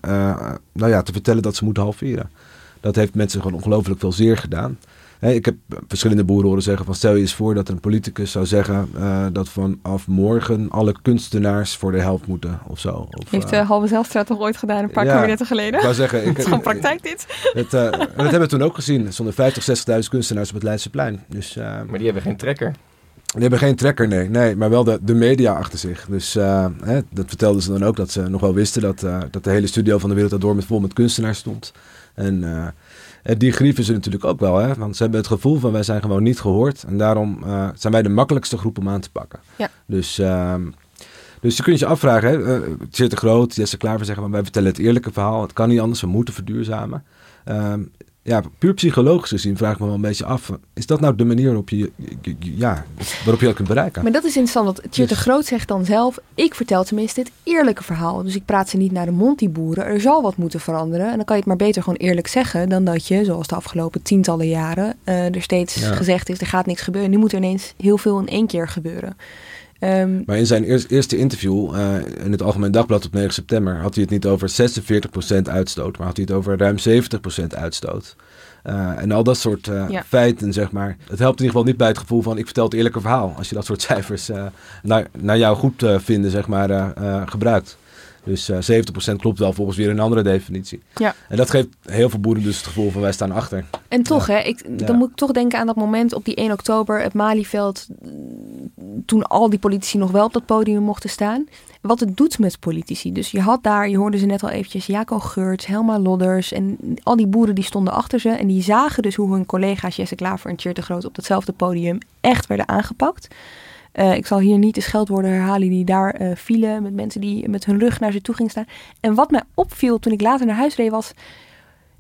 nou ja, te vertellen dat ze moeten halveren. Dat heeft mensen gewoon ongelooflijk veel zeer gedaan. Hè, ik heb verschillende boeren horen zeggen van stel je eens voor dat een politicus zou zeggen eh, dat vanaf morgen alle kunstenaars voor de helft moeten of zo. Of, Heeft eh, uh, Halve Zijlstra toch ooit gedaan, een paar ja, kabinetten geleden? Ik wou zeggen, ik, het is gewoon praktijk dit. Het, uh, dat hebben we toen ook gezien. Er stonden 50, 60.000 kunstenaars op het Leidseplein. Dus, uh, maar die hebben geen trekker. Die hebben geen trekker, nee. nee maar wel de, de media achter zich. Dus uh, hè, dat vertelden ze dan ook, dat ze nog wel wisten dat, uh, dat de hele studio van de Wereld door met vol met kunstenaars stond. En uh, die grieven ze natuurlijk ook wel, hè? want ze hebben het gevoel van wij zijn gewoon niet gehoord. En daarom uh, zijn wij de makkelijkste groep om aan te pakken. Ja. Dus, uh, dus je kunt je afvragen, hè? Uh, Tjeerd de Groot, Jesse Klaver zeggen, maar wij vertellen het eerlijke verhaal. Het kan niet anders, we moeten verduurzamen. Uh, ja, puur psychologisch gezien vraag ik me wel een beetje af. Is dat nou de manier waarop je, ja, waarop je dat kunt bereiken? Maar dat is interessant, want Tjeerd de Groot zegt dan zelf... ik vertel tenminste het eerlijke verhaal. Dus ik praat ze niet naar de mond, die boeren. Er zal wat moeten veranderen. En dan kan je het maar beter gewoon eerlijk zeggen... dan dat je, zoals de afgelopen tientallen jaren... Uh, er steeds ja. gezegd is, er gaat niks gebeuren. Nu moet er ineens heel veel in één keer gebeuren. Um, maar in zijn eerste, eerste interview uh, in het Algemeen Dagblad op 9 september had hij het niet over 46% uitstoot, maar had hij het over ruim 70% uitstoot. Uh, en al dat soort uh, ja. feiten, zeg maar. Het helpt in ieder geval niet bij het gevoel van ik vertel het eerlijke verhaal. Als je dat soort cijfers naar, naar jou goed vinden, zeg maar, gebruikt. Dus 70% klopt wel volgens weer een andere definitie. Ja. En dat geeft heel veel boeren dus het gevoel van wij staan achter. En toch, ja. hè, ik, dan ja. moet ik toch denken aan dat moment op die 1 oktober, het Malieveld, toen al die politici nog wel op dat podium mochten staan. Wat het doet met politici. Dus je had daar, je hoorde ze net al eventjes, Jaco Geurts, Helma Lodders en al die boeren die stonden achter ze. En die zagen dus hoe hun collega's Jesse Klaver en Tjeerd de Groot op datzelfde podium echt werden aangepakt. Uh, ik zal hier niet de scheldwoorden herhalen die daar uh, vielen met mensen die met hun rug naar ze toe gingen staan. En wat mij opviel toen ik later naar huis reed was,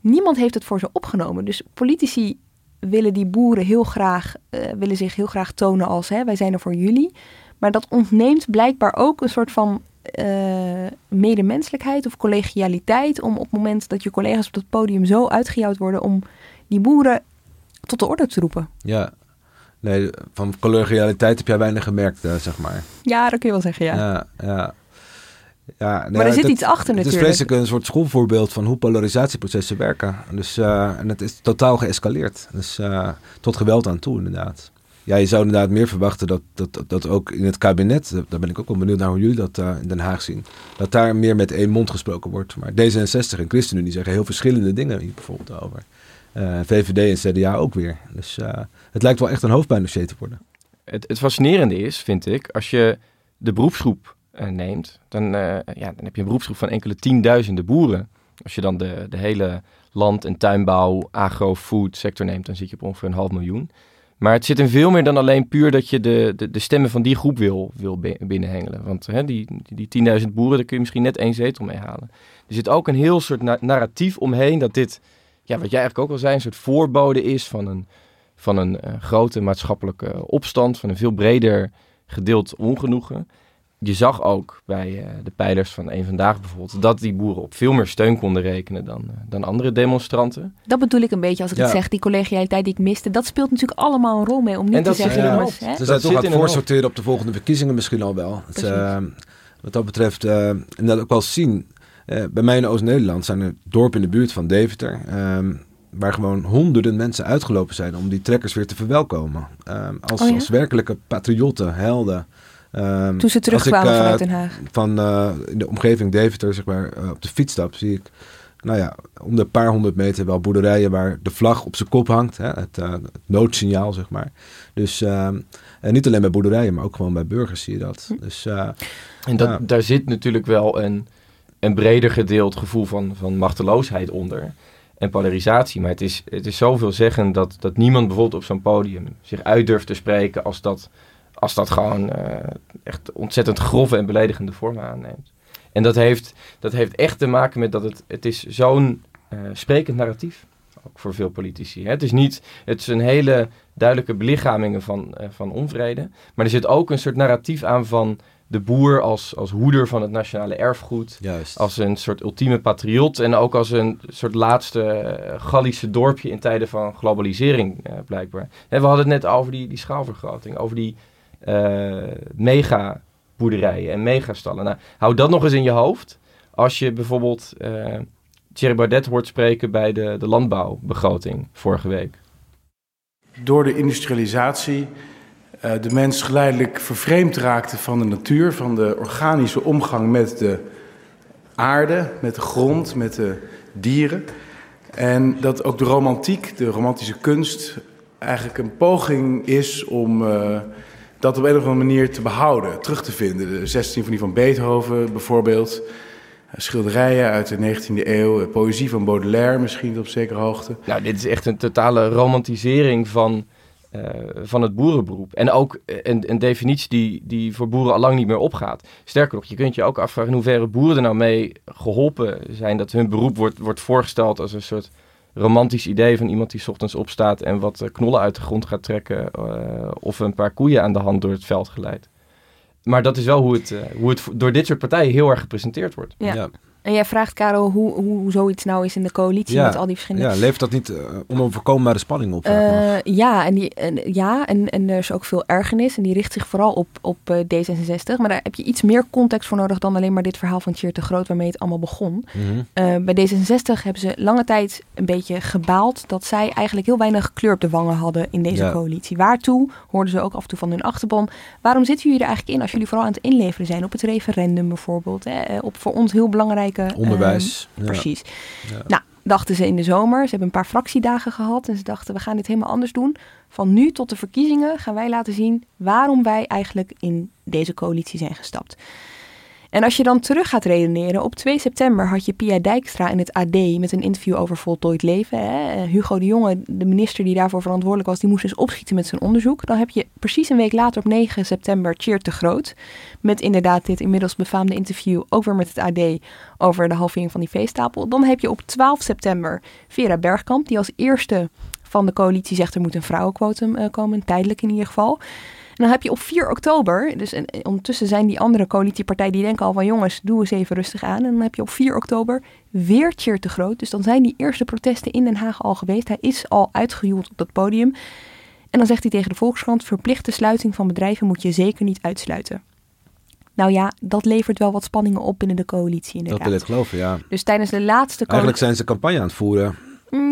niemand heeft het voor ze opgenomen. Dus politici willen die boeren heel graag, uh, willen zich heel graag tonen als hè, wij zijn er voor jullie. Maar dat ontneemt blijkbaar ook een soort van medemenselijkheid of collegialiteit. Om op het moment dat je collega's op dat podium zo uitgejouwd worden om die boeren tot de orde te roepen. Ja, nee, van collegialiteit heb jij weinig gemerkt, uh, zeg maar. Ja, dat kun je wel zeggen, ja. Ja, ja. Ja, maar er zit iets achter natuurlijk. Het is vreselijk een soort schoolvoorbeeld van hoe polarisatieprocessen werken. Dus, uh, en het is totaal geëscaleerd. Dus uh, tot geweld aan toe, inderdaad. Ja, je zou inderdaad meer verwachten dat, dat, dat ook in het kabinet, daar ben ik ook wel benieuwd naar hoe jullie dat uh, in Den Haag zien, dat daar meer met één mond gesproken wordt. Maar D66 en ChristenUnie zeggen heel verschillende dingen hier bijvoorbeeld over. VVD en CDA ook weer. Dus het lijkt wel echt een hoofdpijndossier te worden. Het, het fascinerende is, vind ik, als je de beroepsgroep uh, neemt, dan, ja, dan heb je een beroepsgroep van enkele tienduizenden boeren. Als je dan de, de hele land- en tuinbouw, agro-food sector neemt, dan zit je op ongeveer een half miljoen. Maar het zit in veel meer dan alleen puur dat je de, de, de stemmen van die groep wil, wil binnenhengelen. Want hè, die, die, die 10.000 boeren, daar kun je misschien net één zetel mee halen. Er zit ook een heel soort na narratief omheen dat dit, ja, wat jij eigenlijk ook al zei, een soort voorbode is van een, van een uh, grote maatschappelijke opstand, van een veel breder gedeeld ongenoegen je zag ook bij uh, de pijlers van een vandaag bijvoorbeeld dat die boeren op veel meer steun konden rekenen dan, uh, dan andere demonstranten. Dat bedoel ik een beetje als ik ja. het zeg, die collegialiteit die ik miste. Dat speelt natuurlijk allemaal een rol mee om niet en te zeggen, ja, jongens. Hè? Ze zijn toch aan het voorsorteren op de volgende verkiezingen misschien al wel. Het, uh, wat dat betreft, en dat ook wel zien. Bij mij in Oost-Nederland zijn er dorpen in de buurt van Deventer. Um, waar gewoon honderden mensen uitgelopen zijn om die trekkers weer te verwelkomen. Um, als, oh ja? als werkelijke patriotten, helden. Um, Toen ze terugkwamen ik, uh, vanuit Den Haag. Van uh, in de omgeving Deventer, zeg maar, uh, op de fiets stap, zie ik, nou ja, om de paar honderd meter wel boerderijen waar de vlag op zijn kop hangt. Hè, het, het, noodsignaal, zeg maar. Dus en niet alleen bij boerderijen, maar ook gewoon bij burgers zie je dat. Hm. Dus, en dat, daar zit natuurlijk wel een, een breder gedeeld gevoel van, van machteloosheid onder en polarisatie. Maar het is, het is zoveel zeggen dat, dat niemand bijvoorbeeld op zo'n podium zich uit durft te spreken als dat, als dat gewoon uh, echt ontzettend grove en beledigende vormen aanneemt. En dat heeft, dat heeft echt te maken met dat het, het is zo'n uh, sprekend narratief ook voor veel politici. Hè? Het is niet, het is een hele duidelijke belichaming van, uh, van onvrede. Maar er zit ook een soort narratief aan van de boer als, als hoeder van het nationale erfgoed. Juist. Als een soort ultieme patriot. En ook als een soort laatste uh, Gallische dorpje in tijden van globalisering, uh, blijkbaar. En we hadden het net over die, die schaalvergroting. Over die uh, mega boerderijen en megastallen. Nou, hou dat nog eens in je hoofd. Als je bijvoorbeeld Thierry Baudet hoort spreken bij de, de landbouwbegroting vorige week. Door de industrialisatie uh, de mens geleidelijk vervreemd raakte van de natuur, van de organische omgang met de aarde, met de grond, met de dieren. En dat ook de romantiek, de romantische kunst, eigenlijk een poging is om uh, dat op een of andere manier te behouden, terug te vinden. De 16 symfonie van Beethoven bijvoorbeeld, schilderijen uit de 19e eeuw, poëzie van Baudelaire misschien op zekere hoogte. Nou, dit is echt een totale romantisering van uh, van het boerenberoep. En ook een, een, definitie die, die voor boeren al lang niet meer opgaat. Sterker nog, je kunt je ook afvragen in hoeverre boeren er nou mee geholpen zijn dat hun beroep wordt, wordt voorgesteld als een soort romantisch idee van iemand die 's ochtends opstaat en wat knollen uit de grond gaat trekken uh, of een paar koeien aan de hand door het veld geleidt. Maar dat is wel hoe het, uh, hoe het door dit soort partijen heel erg gepresenteerd wordt. Ja. ja. En jij vraagt, Karel, hoe, hoe zoiets nou is in de coalitie ja, met al die verschillende... Ja, levert dat niet uh, onoverkombare spanning op? Uh, ja, en, die, en, ja en, en er is ook veel ergernis. En die richt zich vooral op, op uh, D66. Maar daar heb je iets meer context voor nodig dan alleen maar dit verhaal van Tjeerd de Groot... waarmee het allemaal begon. Mhm. Mm -hmm. bij D66 hebben ze lange tijd een beetje gebaald... dat zij eigenlijk heel weinig kleur op de wangen hadden in deze ja. coalitie. Waartoe, hoorden ze ook af en toe van hun achterban... waarom zitten jullie er eigenlijk in als jullie vooral aan het inleveren zijn... op het referendum bijvoorbeeld, hè, op voor ons heel belangrijke... Onderwijs. Um, ja. Precies. Ja. Nou, dachten ze in de zomer. Ze hebben een paar fractiedagen gehad. En ze dachten, we gaan dit helemaal anders doen. Van nu tot de verkiezingen gaan wij laten zien waarom wij eigenlijk in deze coalitie zijn gestapt. En als je dan terug gaat redeneren, op 2 september had je Pia Dijkstra in het AD met een interview over voltooid leven. Hè. Hugo de Jonge, de minister die daarvoor verantwoordelijk was, die moest dus opschieten met zijn onderzoek. Dan heb je precies een week later op 9 september Cheer te Groot. Met inderdaad dit inmiddels befaamde interview over met het AD over de halvering van die veestapel. Dan heb je op 12 september Vera Bergkamp, die als eerste van de coalitie zegt er moet een vrouwenquotum uh, komen, tijdelijk in ieder geval dan heb je op 4 oktober, dus en, ondertussen zijn die andere coalitiepartijen die denken al van jongens, doe eens even rustig aan. En dan heb je op 4 oktober weer Cheer te groot. Dus dan zijn die eerste protesten in Den Haag al geweest. Hij is al uitgejoeld op dat podium. En dan zegt hij tegen de Volkskrant, verplichte sluiting van bedrijven moet je zeker niet uitsluiten. Nou ja, dat levert wel wat spanningen op binnen de coalitie inderdaad. Dat wil ik geloven, ja. Dus tijdens de laatste... Eigenlijk zijn ze campagne aan het voeren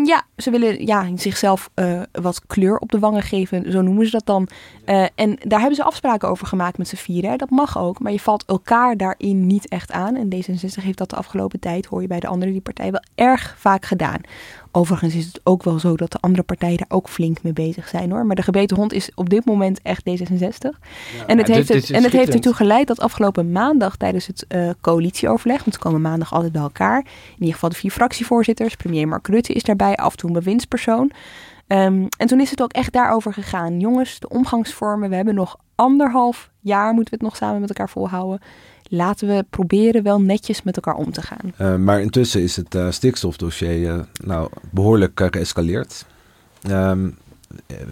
ja, ze willen ja, zichzelf uh, wat kleur op de wangen geven, zo noemen ze dat dan. Uh, en daar hebben ze afspraken over gemaakt met z'n vieren. Dat mag ook, maar je valt elkaar daarin niet echt aan. En D66 heeft dat de afgelopen tijd, hoor je bij de andere die partij, wel erg vaak gedaan. Overigens is het ook wel zo dat de andere partijen daar ook flink mee bezig zijn hoor. Maar de gebeten hond is op dit moment echt D66. en het, heeft, het, en het heeft ertoe geleid dat afgelopen maandag tijdens het uh, coalitieoverleg, want ze komen maandag altijd bij elkaar. In ieder geval de vier fractievoorzitters. Premier Mark Rutte is daarbij, af en toe een bewindspersoon. Um, en toen is het ook echt daarover gegaan. Jongens, de omgangsvormen, we hebben nog anderhalf jaar, moeten we het nog samen met elkaar volhouden laten we proberen wel netjes met elkaar om te gaan. Uh, maar intussen is het uh, stikstofdossier uh, nou, behoorlijk geëscaleerd. Um,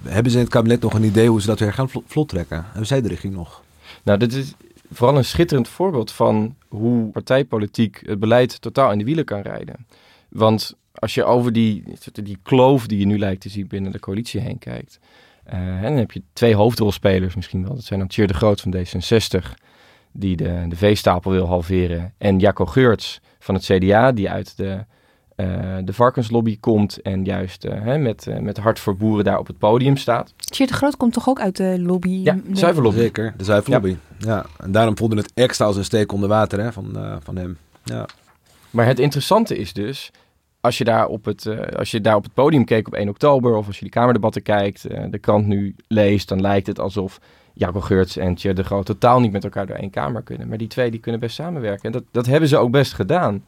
hebben ze in het kabinet nog een idee hoe ze dat weer gaan vlot trekken? Hebben zij de richting nog? Nou, dit is vooral een schitterend voorbeeld van hoe partijpolitiek het beleid totaal in de wielen kan rijden. Want als je over die, die kloof die je nu lijkt te zien binnen de coalitie heen kijkt. dan heb je twee hoofdrolspelers misschien wel. Dat zijn dan Tjeer de Groot van D66 die de, de veestapel wil halveren. En Jacco Geurts van het CDA, die uit de, uh, de varkenslobby komt en juist uh, hè, met, uh, met hart voor boeren daar op het podium staat. Tjeerd de Groot komt toch ook uit de lobby? Ja, zuiverlobby. Zeker, de zuiverlobby. Ja. ja. en daarom voelde het extra als een steek onder water hè, van, van hem. Ja. Maar het interessante is dus, als je, daar op het, als je daar op het podium keek op 1 oktober, of als je die Kamerdebatten kijkt, de krant nu leest, dan lijkt het alsof Jacco Geurts en Tjer de Groot totaal niet met elkaar door één kamer kunnen. Maar die twee die kunnen best samenwerken. En dat, dat hebben ze ook best gedaan.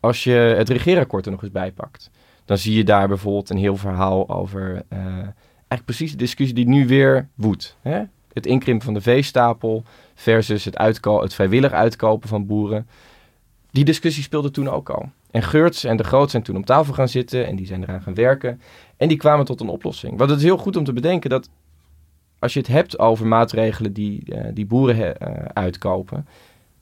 Als je het regeerakkoord er nog eens bij pakt. Dan zie je daar bijvoorbeeld een heel verhaal over... Uh, eigenlijk precies de discussie die nu weer woedt. Hè? Het inkrimpen van de veestapel versus het, het vrijwillig uitkopen van boeren. Die discussie speelde toen ook al. En Geurts en de Groot zijn toen op tafel gaan zitten en die zijn eraan gaan werken. En die kwamen tot een oplossing. Want het is heel goed om te bedenken dat als je het hebt over maatregelen die, uh, die boeren uh, uitkopen.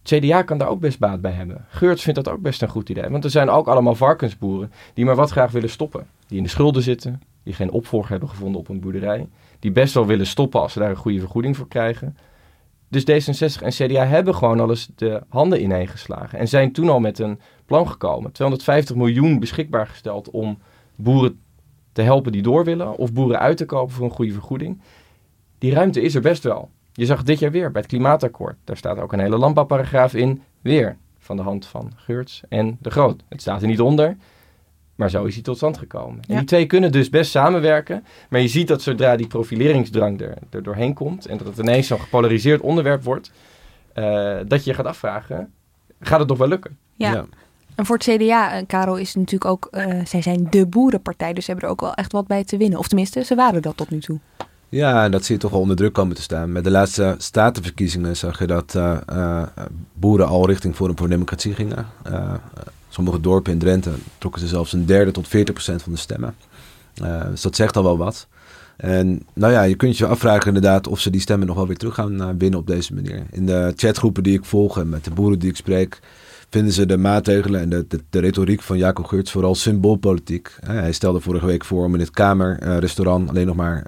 CDA kan daar ook best baat bij hebben. Geurts vindt dat ook best een goed idee. Want er zijn ook allemaal varkensboeren die maar wat graag willen stoppen. Die in de schulden zitten, die geen opvolger hebben gevonden op een boerderij. Die best wel willen stoppen als ze daar een goede vergoeding voor krijgen. Dus D66 en CDA hebben gewoon alles de handen ineengeslagen. En zijn toen al met een plan gekomen. 250 miljoen beschikbaar gesteld om boeren te helpen die door willen. Of boeren uit te kopen voor een goede vergoeding die ruimte is er best wel. Je zag dit jaar weer bij het klimaatakkoord. Daar staat ook een hele landbouwparagraaf in. Weer van de hand van Geurts en de Groot. Het staat er niet onder, maar zo is hij tot stand gekomen. En die twee kunnen dus best samenwerken. Maar je ziet dat zodra die profileringsdrang er, er doorheen komt... en dat het ineens zo'n gepolariseerd onderwerp wordt... Uh, dat je je gaat afvragen, gaat het nog wel lukken? ja. ja. En voor het CDA, uh, Karel, is natuurlijk ook, uh, zij zijn de boerenpartij, dus ze hebben er ook wel echt wat bij te winnen. Of tenminste, ze waren dat tot nu toe. Ja, dat zie je toch wel onder druk komen te staan. Met de laatste statenverkiezingen zag je dat uh, uh, boeren al richting Forum voor Democratie gingen. Uh, sommige dorpen in Drenthe trokken ze zelfs een derde tot 40 procent van de stemmen. dus dat zegt al wel wat. En nou ja, je kunt je afvragen inderdaad of ze die stemmen nog wel weer terug gaan winnen op deze manier. In de chatgroepen die ik volg en met de boeren die ik spreek, vinden ze de maatregelen en de, de, de retoriek van Jacob Geurts vooral symboolpolitiek. hij stelde vorige week voor om in het Kamerrestaurant alleen nog maar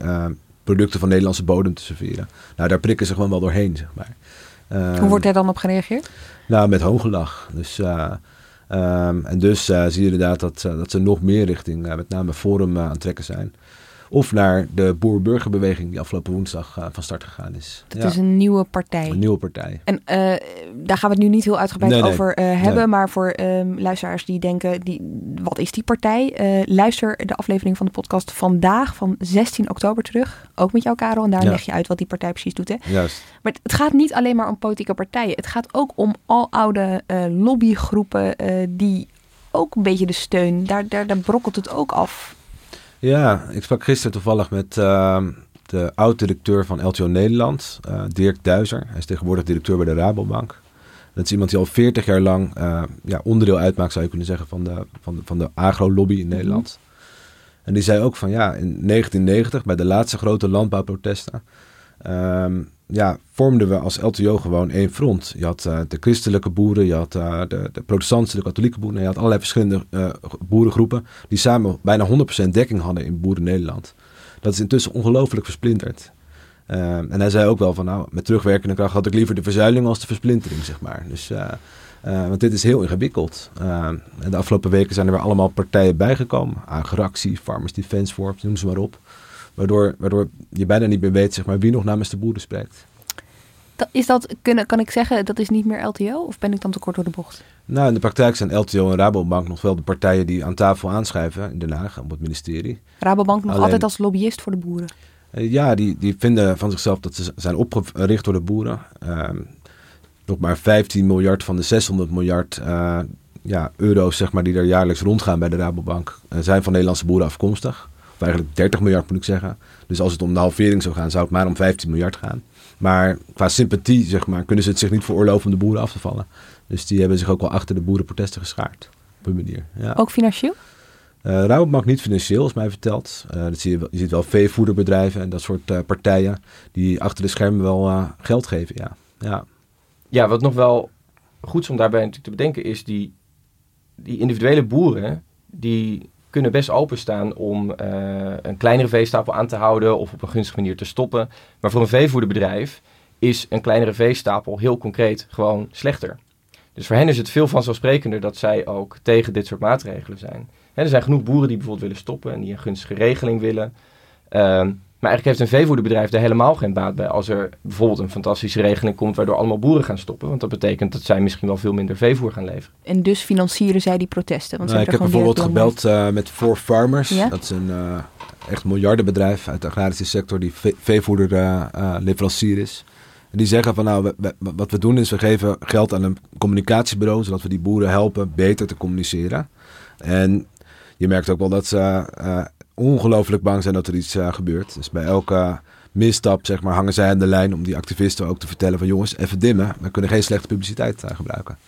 producten van Nederlandse bodem te serveren. Nou, daar prikken ze gewoon wel doorheen, zeg maar. Um, Hoe wordt daar dan op gereageerd? Nou, met hoongelach. Dus, uh, um, en dus uh, zie je inderdaad dat, uh, dat ze nog meer richting met name Forum aan het trekken zijn. Of naar de boer-burgerbeweging die afgelopen woensdag uh, van start gegaan is. Dat is een nieuwe partij. Een nieuwe partij. En uh, daar gaan we het nu niet heel uitgebreid nee, nee. over uh, hebben. Nee. Maar voor um, luisteraars die denken, die, wat is die partij? luister de aflevering van de podcast vandaag van 16 oktober terug. Ook met jou Karel. En daar Ja. leg je uit wat die partij precies doet. Hè? Juist. Maar het gaat niet alleen maar om politieke partijen. Het gaat ook om al oude lobbygroepen die ook een beetje de steun, daar, daar, daar brokkelt het ook af. Ja, ik sprak gisteren toevallig met uh, de oud-directeur van LTO Nederland, uh, Dirk Duizer. Hij is tegenwoordig directeur bij de Rabobank. Dat is iemand die al 40 jaar lang uh, ja, onderdeel uitmaakt, zou je kunnen zeggen, van de, van de, van de agro-lobby in Nederland. -hmm. En die zei ook van ja, in 1990, bij de laatste grote landbouwprotesten, um, ja, vormden we als LTO gewoon één front. Je had uh, de christelijke boeren, je had uh, de, de protestantse, de katholieke boeren. Je had allerlei verschillende uh, boerengroepen die samen bijna 100% dekking hadden in boeren Nederland. Dat is intussen ongelooflijk versplinterd. Ehm, en hij zei ook wel van nou, met terugwerkende kracht had ik liever de verzuiling als de versplintering, zeg maar. Dus, want dit is heel ingewikkeld. Ehm, en de afgelopen weken zijn er weer allemaal partijen bijgekomen. Agractie, Farmers Defence Force, noem ze maar op. Waardoor, waardoor je bijna niet meer weet zeg maar, wie nog namens de boeren spreekt. Is dat, kunnen, kan ik zeggen, dat is niet meer LTO? Of ben ik dan te kort door de bocht? Nou, in de praktijk zijn LTO en Rabobank nog wel de partijen die aan tafel aanschrijven in Den Haag op het ministerie. Rabobank nog Alleen, altijd als lobbyist voor de boeren? Uh, ja, die, die vinden van zichzelf dat ze zijn opgericht door de boeren. Uh, nog maar 15 miljard van de 600 miljard uh, ja, euro's zeg maar, die er jaarlijks rondgaan bij de Rabobank uh, zijn van Nederlandse boeren afkomstig. Of eigenlijk 30 miljard moet ik zeggen. Dus als het om de halvering zou gaan, zou het maar om 15 miljard gaan. Maar qua sympathie, zeg maar, kunnen ze het zich niet veroorloven om de boeren af te vallen. Dus die hebben zich ook wel achter de boerenprotesten geschaard. Op een manier. Ja. Ook financieel? Uh, Rabobank niet financieel, is mij verteld. Uh, dat zie je, wel, je ziet wel veevoederbedrijven en dat soort uh, partijen die achter de schermen wel uh, geld geven. Ja. Ja. ja, wat nog wel goed is om daarbij natuurlijk te bedenken is die, die individuele boeren die kunnen best openstaan om uh, een kleinere veestapel aan te houden of op een gunstige manier te stoppen. Maar voor een veevoederbedrijf is een kleinere veestapel heel concreet gewoon slechter. Dus voor hen is het veel vanzelfsprekender dat zij ook tegen dit soort maatregelen zijn. Er zijn genoeg boeren die bijvoorbeeld willen stoppen en die een gunstige regeling willen. Uh, maar eigenlijk heeft een veevoederbedrijf er helemaal geen baat bij als er bijvoorbeeld een fantastische regeling komt waardoor allemaal boeren gaan stoppen. Want dat betekent dat zij misschien wel veel minder veevoer gaan leveren. En dus financieren zij die protesten? Want nou, ik heb bijvoorbeeld gebeld uh, met Four Farmers. Ja? Dat is een uh, echt miljardenbedrijf uit de agrarische sector die ve veevoederleverancier uh, is. En die zeggen van nou, we, we, wat we doen is we geven geld aan een communicatiebureau zodat we die boeren helpen beter te communiceren. En je merkt ook wel dat ze uh, ongelooflijk bang zijn dat er iets uh, gebeurt. Dus bij elke misstap zeg maar, hangen zij aan de lijn om die activisten ook te vertellen van jongens, even dimmen. We kunnen geen slechte publiciteit uh, gebruiken.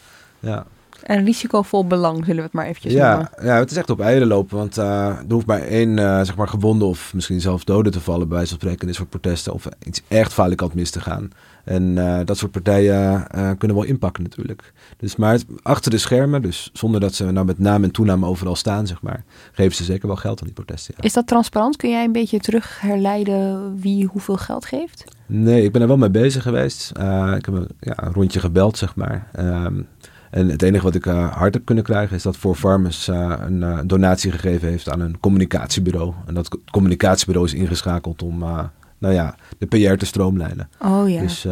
Ja. Een risicovol belang, zullen we het maar eventjes ja, noemen. Ja, het is echt op eieren lopen. Want uh, er hoeft maar één zeg maar gewonde of misschien zelfs doden te vallen... bij van spreken dit soort protesten. Of iets echt falikant mis te gaan. En uh, dat soort partijen kunnen wel inpakken natuurlijk. Dus, maar achter de schermen, dus zonder dat ze nou met naam en toenaam overal staan... zeg maar, geven ze zeker wel geld aan die protesten. Ja. Is dat transparant? Kun jij een beetje terug herleiden wie hoeveel geld geeft? Nee, ik ben er wel mee bezig geweest. ik heb een, ja, een rondje gebeld, zeg maar... Um, En het enige wat ik uh, hard heb kunnen krijgen is dat voor Farmers uh, een donatie gegeven heeft aan een communicatiebureau. En dat communicatiebureau is ingeschakeld om nou ja, de PR te stroomlijnen. Oh ja. Dus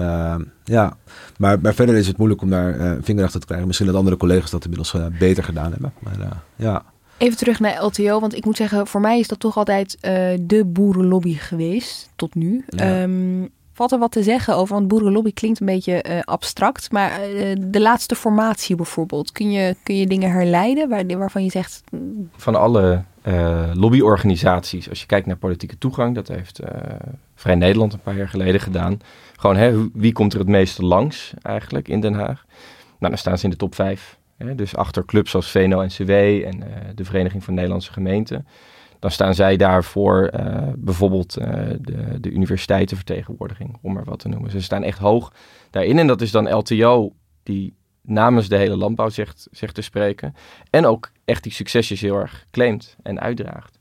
ja, maar, maar verder is het moeilijk om daar een vinger achter te krijgen. Misschien dat andere collega's dat inmiddels beter gedaan hebben. Maar ja. Even terug naar LTO, want ik moet zeggen, voor mij is dat toch altijd de boerenlobby geweest, tot nu. Ja. Um, valt er wat te zeggen over? Want boerenlobby klinkt een beetje uh, abstract. Maar uh, de laatste formatie bijvoorbeeld. Kun je, kun je dingen herleiden waar, waarvan je zegt... Van alle uh, lobbyorganisaties, als je kijkt naar politieke toegang... dat heeft Vrij Nederland een paar jaar geleden gedaan. Gewoon, hè, wie komt er het meeste langs eigenlijk in Den Haag? Nou, dan staan ze in de top vijf. Hè, dus achter clubs zoals VNO-NCW en de Vereniging van Nederlandse Gemeenten dan staan zij daar voor uh, bijvoorbeeld uh, de, de universiteitenvertegenwoordiging, om maar wat te noemen. Ze staan echt hoog daarin. En dat is dan LTO die namens de hele landbouw zegt, zegt te spreken. En ook echt die succesjes heel erg claimt en uitdraagt.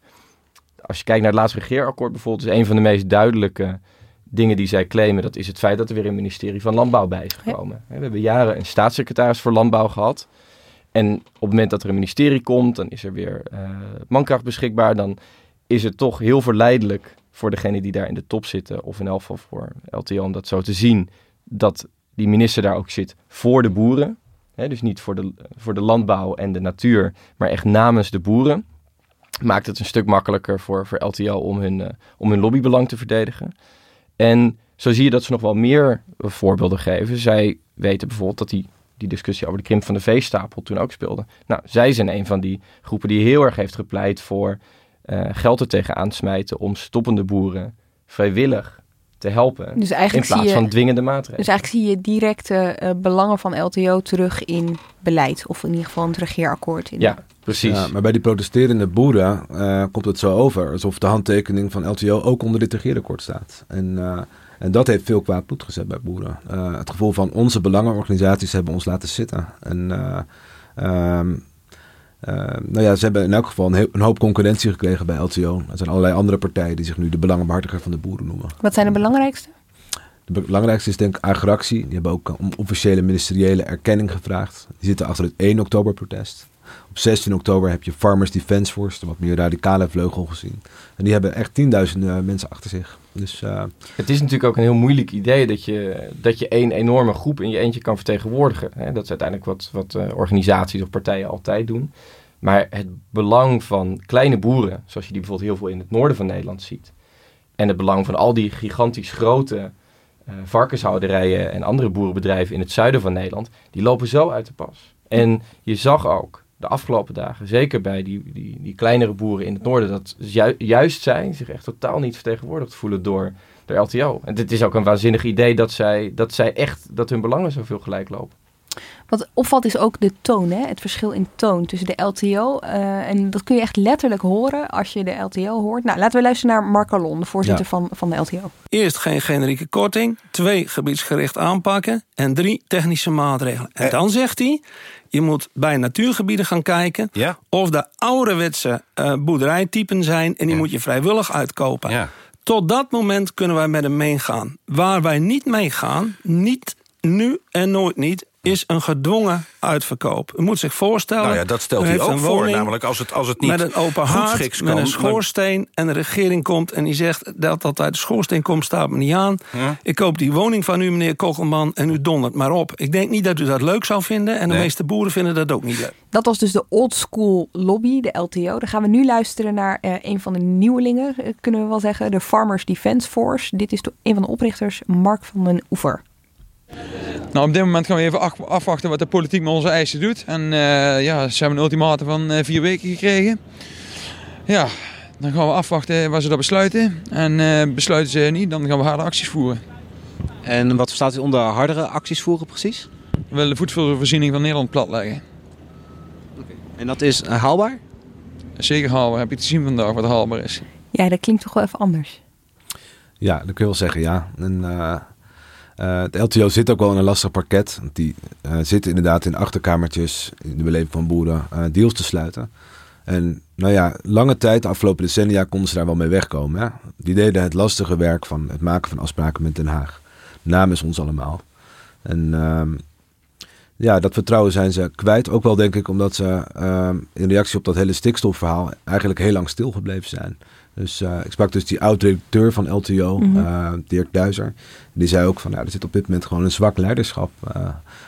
Als je kijkt naar het laatste regeerakkoord bijvoorbeeld, is een van de meest duidelijke dingen die zij claimen, dat is het feit dat er weer een ministerie van Landbouw bij is gekomen. Ja. We hebben jaren een staatssecretaris voor Landbouw gehad. En op het moment dat er een ministerie komt, dan is er weer uh, mankracht beschikbaar. Dan is het toch heel verleidelijk voor degene die daar in de top zitten, of in elk geval voor LTO, om dat zo te zien, dat die minister daar ook zit voor de boeren. Dus niet voor de, voor de landbouw en de natuur, maar echt namens de boeren. Maakt het een stuk makkelijker voor, voor LTO om hun, uh, om hun lobbybelang te verdedigen. En zo zie je dat ze nog wel meer voorbeelden geven. Zij weten bijvoorbeeld dat die, die discussie over de krimp van de veestapel toen ook speelde. Nou, zij zijn een van die groepen die heel erg heeft gepleit voor uh, geld er tegenaan smijten om stoppende boeren vrijwillig te helpen. Dus eigenlijk in plaats zie je, van dwingende maatregelen. Dus eigenlijk zie je directe uh, belangen van LTO terug in beleid. Of in ieder geval in het regeerakkoord. In ja, precies. Ja, maar bij die protesterende boeren uh, komt het zo over. Alsof de handtekening van LTO ook onder dit regeerakkoord staat. En, uh, en dat heeft veel kwaad bloed gezet bij boeren. het gevoel van onze belangenorganisaties hebben ons laten zitten. En... Um, uh, nou ja, ze hebben in elk geval een, heel, een, hoop concurrentie gekregen bij LTO. Er zijn allerlei andere partijen die zich nu de belangenbehartiger van de boeren noemen. Wat zijn de belangrijkste? De belangrijkste is denk ik Agractie. Die hebben ook om officiële ministeriële erkenning gevraagd. Die zitten achter het 1 oktober protest. Op 16 oktober heb je Farmers Defence Force, de wat meer radicale vleugel gezien. En die hebben echt tienduizenden mensen achter zich. Dus, uh... Het is natuurlijk ook een heel moeilijk idee dat je, dat je één enorme groep in je eentje kan vertegenwoordigen. Hè? Dat is uiteindelijk wat, wat uh, organisaties of partijen altijd doen. Maar het belang van kleine boeren, zoals je die bijvoorbeeld heel veel in het noorden van Nederland ziet. En het belang van al die gigantisch grote uh, varkenshouderijen en andere boerenbedrijven in het zuiden van Nederland, die lopen zo uit de pas. En je zag ook de afgelopen dagen, zeker bij die, die, die kleinere boeren in het noorden, dat ju juist zij zich echt totaal niet vertegenwoordigd voelen door de LTO. En dit is ook een waanzinnig idee dat zij, dat zij echt, dat hun belangen zoveel gelijk lopen. Wat opvalt is ook de toon, hè? het verschil in toon tussen de LTO. Uh, en dat kun je echt letterlijk horen als je de LTO hoort. Nou, laten we luisteren naar Mark Alon, de voorzitter ja. van, van de LTO. Eerst geen generieke korting, twee gebiedsgericht aanpakken en drie technische maatregelen. En dan zegt hij, je moet bij natuurgebieden gaan kijken ja. of de ouderwetse uh, boerderijtypen zijn en die Ja. moet je vrijwillig uitkopen. Ja. Tot dat moment kunnen wij met hem meegaan. Waar wij niet meegaan, niet nu en nooit niet, is een gedwongen uitverkoop. U moet zich voorstellen... Nou ja, dat stelt u hij heeft ook een voor. woning Namelijk als het, als het niet met een open haard, schiks met kan, een schoorsteen... en de regering komt en die zegt dat dat uit de schoorsteen komt... staat me niet aan. Ja. Ik koop die woning van u, meneer Kogelman, en u dondert maar op. Ik denk niet dat u dat leuk zou vinden... en de Nee. meeste boeren vinden dat ook niet leuk. Dat was dus de old school lobby, de LTO. Dan gaan we nu luisteren naar eh, een van de nieuwelingen, eh, kunnen we wel zeggen. De Farmers Defence Force. Dit is de, een van de oprichters, Mark van den Oever. Nou, op dit moment gaan we even af- afwachten wat de politiek met onze eisen doet. En eh, ja, ze hebben een ultimatum van eh, vier weken gekregen. Ja, dan gaan we afwachten waar ze dat besluiten. En eh, besluiten ze niet, dan gaan we harde acties voeren. En wat verstaat u onder hardere acties voeren precies? We willen de voedselvoorziening van Nederland platleggen. En dat is haalbaar? Zeker haalbaar. Heb je te zien vandaag wat haalbaar is. Ja, dat klinkt toch wel even anders. Ja, dat kun je wel zeggen, ja. En, eh, eh, het LTO zit ook wel in een lastig parket. Want die eh, zitten inderdaad in achterkamertjes in de beleving van boeren eh, deals te sluiten. En nou ja, lange tijd, de afgelopen decennia, konden ze daar wel mee wegkomen. Hè? Die deden het lastige werk van het maken van afspraken met Den Haag. Namens ons allemaal. En ehm, ja, dat vertrouwen zijn ze kwijt. Ook wel denk ik omdat ze ehm, in reactie op dat hele stikstofverhaal eigenlijk heel lang stilgebleven zijn. Dus eh, ik sprak dus die oud-directeur van LTO, Mhm. eh, Dirk Duizer. Die zei ook van, nou, er zit op dit moment gewoon een zwak leiderschap eh,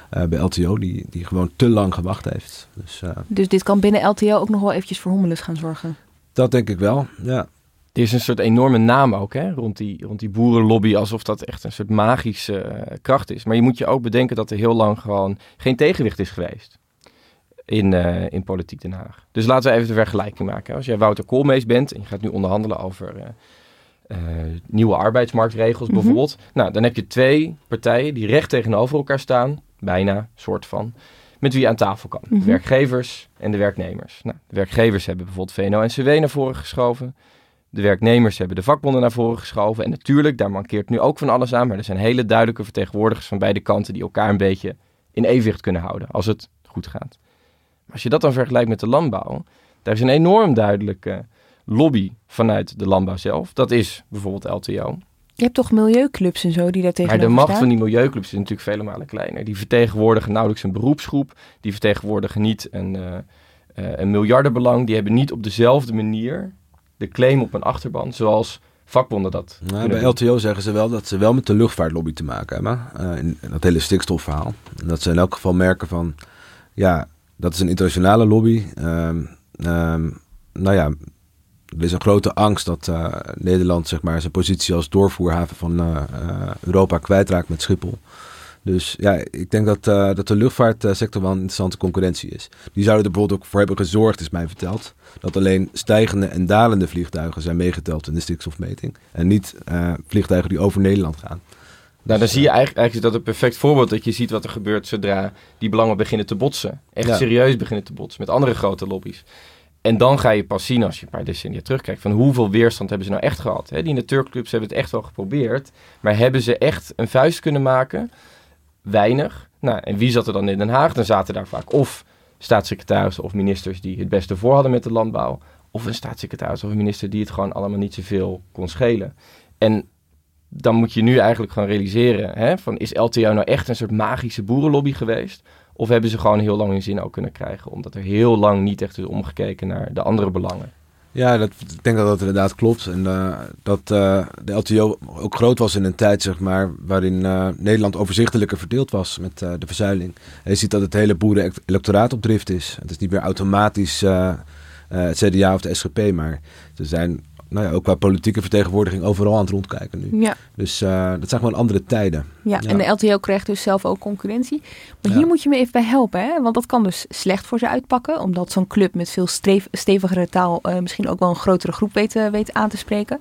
eh, bij LTO, die, die gewoon te lang gewacht heeft. Dus eh, Dus dit kan binnen LTO ook nog wel eventjes voor hommeles gaan zorgen. dat denk ik wel, ja. Er is een soort enorme naam ook hè, rond, die, rond die boerenlobby, alsof dat echt een soort magische kracht is. Maar je moet je ook bedenken dat er heel lang gewoon geen tegenwicht is geweest in, eh, in politiek Den Haag. Dus laten we even de vergelijking maken. Als jij Wouter Koolmees bent en je gaat nu onderhandelen over eh, eh, nieuwe arbeidsmarktregels Mhm. bijvoorbeeld. Nou, dan heb je twee partijen die recht tegenover elkaar staan, bijna, soort van, met wie je aan tafel kan. Mhm. De werkgevers en de werknemers. Nou, de werkgevers hebben bijvoorbeeld VNO-NCW naar voren geschoven. De werknemers hebben de vakbonden naar voren geschoven. En natuurlijk, daar mankeert nu ook van alles aan. Maar er zijn hele duidelijke vertegenwoordigers van beide kanten die elkaar een beetje in evenwicht kunnen houden als het goed gaat. Maar als je dat dan vergelijkt met de landbouw, daar is een enorm duidelijke lobby vanuit de landbouw zelf. Dat is bijvoorbeeld LTO. Je hebt toch milieuclubs en zo die daar Maar tegenover de macht staan? van die milieuclubs is natuurlijk vele malen kleiner. Die vertegenwoordigen nauwelijks een beroepsgroep. Die vertegenwoordigen niet een, eh, eh, een miljardenbelang. Die hebben niet op dezelfde manier de claim op een achterban, zoals vakbonden dat Nou, bij doen. LTO zeggen ze wel dat ze wel met de luchtvaartlobby te maken hebben. eh, in, in dat hele stikstofverhaal. En dat ze in elk geval merken van... Ja, dat is een internationale lobby. Ehm, ehm, nou ja, er is een grote angst dat eh, Nederland zeg maar, zijn positie als doorvoerhaven van eh, eh, Europa kwijtraakt met Schiphol. Dus ja, ik denk dat, dat de luchtvaartsector wel een interessante concurrentie is. Die zouden er bijvoorbeeld ook voor hebben gezorgd, is mij verteld, dat alleen stijgende en dalende vliegtuigen zijn meegeteld in de stikstofmeting. En niet vliegtuigen die over Nederland gaan. Nou, dan zie je eigenlijk, eigenlijk is dat een perfect voorbeeld dat je ziet wat er gebeurt zodra die belangen beginnen te botsen. Echt Ja. serieus beginnen te botsen met andere grote lobby's. En dan ga je pas zien als je een paar decennia terugkijkt van hoeveel weerstand hebben ze nou echt gehad. Hè? Die natuurclubs hebben het echt wel geprobeerd, maar hebben ze echt een vuist kunnen maken? Weinig. Nou, en wie zat er dan in Den Haag? Dan zaten daar vaak of staatssecretarissen of ministers die het beste voor hadden met de landbouw. Of een staatssecretaris of een minister die het gewoon allemaal niet zoveel kon schelen. En dan moet je nu eigenlijk gewoon realiseren: hè, van, is LTO nou echt een soort magische boerenlobby geweest? Of hebben ze gewoon heel lang hun zin ook kunnen krijgen? Omdat er heel lang niet echt is omgekeken naar de andere belangen. Ja, dat, ik denk dat dat inderdaad klopt. En eh, dat eh, de LTO ook groot was in een tijd, zeg maar, waarin eh, Nederland overzichtelijker verdeeld was met de verzuiling. En je ziet dat het hele boeren-electoraat op drift is. Het is niet meer automatisch het CDA of de SGP, maar ze zijn nou ja, ook qua politieke vertegenwoordiging overal aan het rondkijken nu. Ja. Dus eh, dat zijn gewoon andere tijden. Ja, en de LTO krijgt dus zelf ook concurrentie. Maar hier moet je me even bij helpen, hè? want dat kan dus slecht voor ze uitpakken. Omdat zo'n club met veel stevigere taal eh, misschien ook wel een grotere groep weet, eh, weet aan te spreken.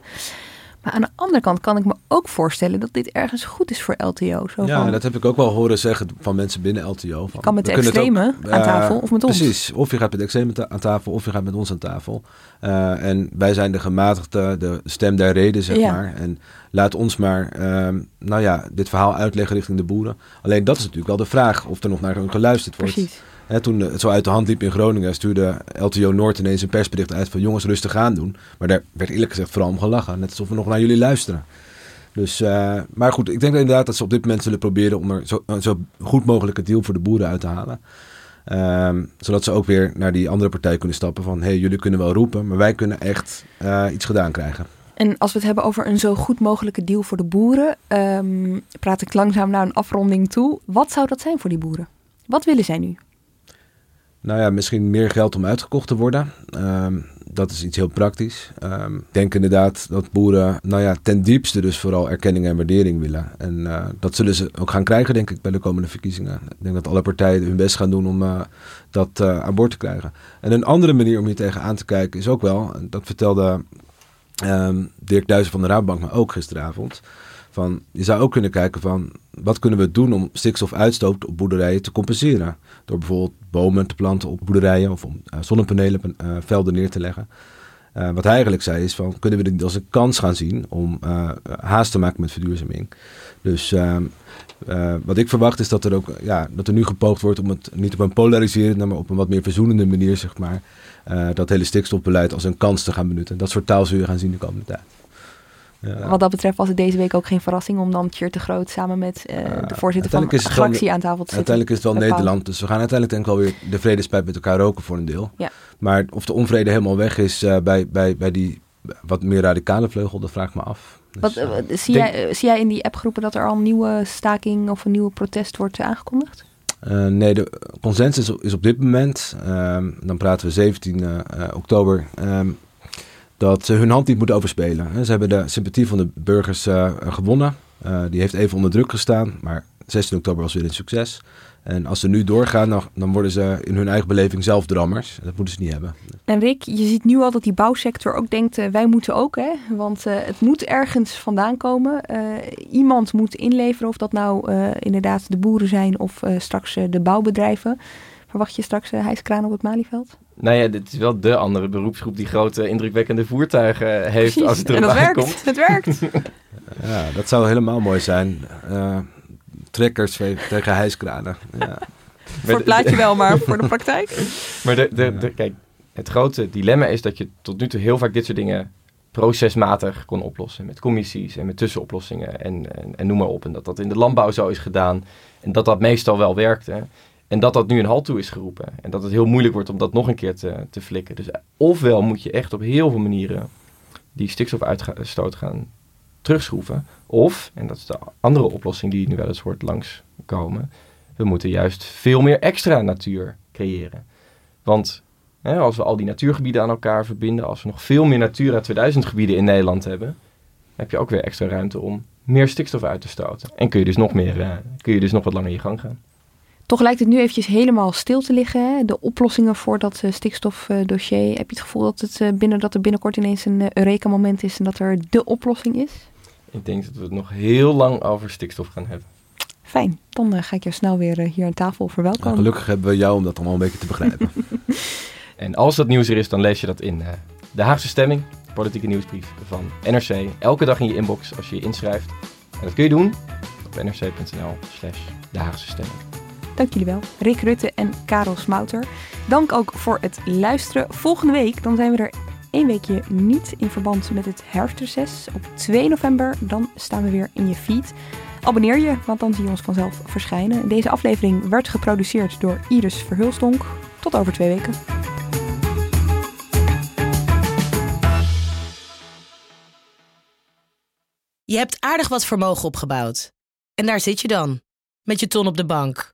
Maar aan de andere kant kan ik me ook voorstellen dat dit ergens goed is voor LTO. Zo Ja, van, dat heb ik ook wel horen zeggen van mensen binnen LTO. Van, kan met de ook, extreme aan tafel of met ons. Precies, of je gaat met de extreme aan tafel of je gaat met ons aan tafel. Eh, en wij zijn de gematigde, de stem der reden, zeg Ja. maar. En laat ons maar, ehm, nou ja, dit verhaal uitleggen richting de boeren. Alleen dat is natuurlijk wel de vraag of er nog naar hun geluisterd wordt. Precies. Toen het zo uit de hand liep in Groningen, stuurde LTO Noord ineens een persbericht uit van jongens rustig aan doen. Maar daar werd eerlijk gezegd vooral om gelachen. Net alsof we nog naar jullie luisteren. Dus, eh, maar goed, ik denk inderdaad dat ze op dit moment zullen proberen om er zo, een zo goed mogelijke deal voor de boeren uit te halen. Ehm, zodat ze ook weer naar die andere partij kunnen stappen van... hé, hey, jullie kunnen wel roepen, maar wij kunnen echt eh, iets gedaan krijgen. En als we het hebben over een zo goed mogelijke deal voor de boeren, ehm, praat ik langzaam naar een afronding toe. Wat zou dat zijn voor die boeren? Wat willen zij nu? Nou ja, misschien meer geld om uitgekocht te worden. Ehm, dat is iets heel praktisch. Ehm, ik denk inderdaad dat boeren nou ja, ten diepste dus vooral erkenning en waardering willen. En eh, dat zullen ze ook gaan krijgen, denk ik, bij de komende verkiezingen. Ik denk dat alle partijen hun best gaan doen om eh, dat eh, aan boord te krijgen. En een andere manier om hier tegenaan te kijken is ook wel, dat vertelde ehm, Dirk Duizen van de Raadbank me ook gisteravond... Van, je zou ook kunnen kijken van wat kunnen we doen om stikstofuitstoot op boerderijen te compenseren. Door bijvoorbeeld bomen te planten op boerderijen of om uh, zonnepanelen op uh, velden neer te leggen. Uh, wat hij eigenlijk zei is van kunnen we dit als een kans gaan zien om haast te maken met verduurzaming. Dus uh, wat ik verwacht is dat er ook ja, dat er nu gepoogd wordt om het niet op een polariserende, maar op een wat meer verzoenende manier, zeg maar, dat hele stikstofbeleid als een kans te gaan benutten. Dat soort taal zul je gaan zien de komende tijd. Ja. Wat dat betreft was het deze week ook geen verrassing om dan Tjeerd de Groot samen met uh, de voorzitter van de fractie aan tafel te zitten. Uiteindelijk is het wel Nederland, dus we gaan uiteindelijk denk ik wel weer de vredespijp met elkaar roken voor een deel. Ja. Maar of de onvrede helemaal weg is uh, bij, bij, bij die wat meer radicale vleugel, dat vraag ik me af. Dus, wat, uh, zie, denk... jij, zie jij in die appgroepen dat er al een nieuwe staking of een nieuwe protest wordt aangekondigd? Uh, nee, de consensus is op dit moment, um, dan praten we 17 uh, oktober, um, dat ze hun hand niet moeten overspelen. Ze hebben de sympathie van de burgers uh, gewonnen. Uh, die heeft even onder druk gestaan, maar 16 oktober was weer een succes. En als ze nu doorgaan, dan, worden ze in hun eigen beleving zelf drammers. Dat moeten ze niet hebben. En Rick, je ziet nu al dat die bouwsector ook denkt, uh, wij moeten ook, hè? Want het moet ergens vandaan komen. iemand moet inleveren, of dat nou inderdaad de boeren zijn of straks de bouwbedrijven. Verwacht je straks hijskraan op het Malieveld? Nou ja, dit is wel de andere beroepsgroep die grote indrukwekkende voertuigen heeft Precies. als het erop en dat werkt. komt. Het werkt. ja, dat zou helemaal mooi zijn. Uh, trekkers tegen hijskranen. Ja. voor het plaatje wel, maar voor de praktijk? Maar de, de, de, kijk, het grote dilemma is dat je tot nu toe heel vaak dit soort dingen procesmatig kon oplossen. Met commissies en met tussenoplossingen en, en, en noem maar op. En dat dat in de landbouw zo is gedaan. En dat dat meestal wel werkte. En dat dat nu een halt toe is geroepen. En dat het heel moeilijk wordt om dat nog een keer te, te flikken. Dus ofwel moet je echt op heel veel manieren die stikstofuitstoot gaan terugschroeven. Of, en dat is de andere oplossing die nu wel eens hoort langskomen, we moeten juist veel meer extra natuur creëren. Want hè, als we al die natuurgebieden aan elkaar verbinden, als we nog veel meer Natura 2000 gebieden in Nederland hebben, heb je ook weer extra ruimte om meer stikstof uit te stoten. En kun je dus nog, meer, uh, kun je dus nog wat langer je gang gaan. Toch lijkt het nu eventjes helemaal stil te liggen. Hè? De oplossingen voor dat uh, stikstofdossier. Heb je het gevoel dat, het, uh, binnen, dat er binnenkort ineens een Eureka-moment is en dat er de oplossing is? Ik denk dat we het nog heel lang over stikstof gaan hebben. Fijn, dan ga ik jou snel weer hier aan tafel verwelkomen. Nou, gelukkig hebben we jou om dat allemaal een beetje te begrijpen. en als dat nieuws er is, dan lees je dat in de Haagse Stemming politieke nieuwsbrief van NRC. Elke dag in je inbox als je je inschrijft. En dat kun je doen op nrc.nl slash de Haagse Stemming. Dank jullie wel, Rick Rutte en Karel Smouter. Dank ook voor het luisteren. Volgende week dan zijn we er één weekje niet in verband met het herfstreces. Op 2 november dan staan we weer in je feed. Abonneer je, want dan zie je ons vanzelf verschijnen. Deze aflevering werd geproduceerd door Iris Verhulstonk. Tot over twee weken. Je hebt aardig wat vermogen opgebouwd. En daar zit je dan, met je ton op de bank.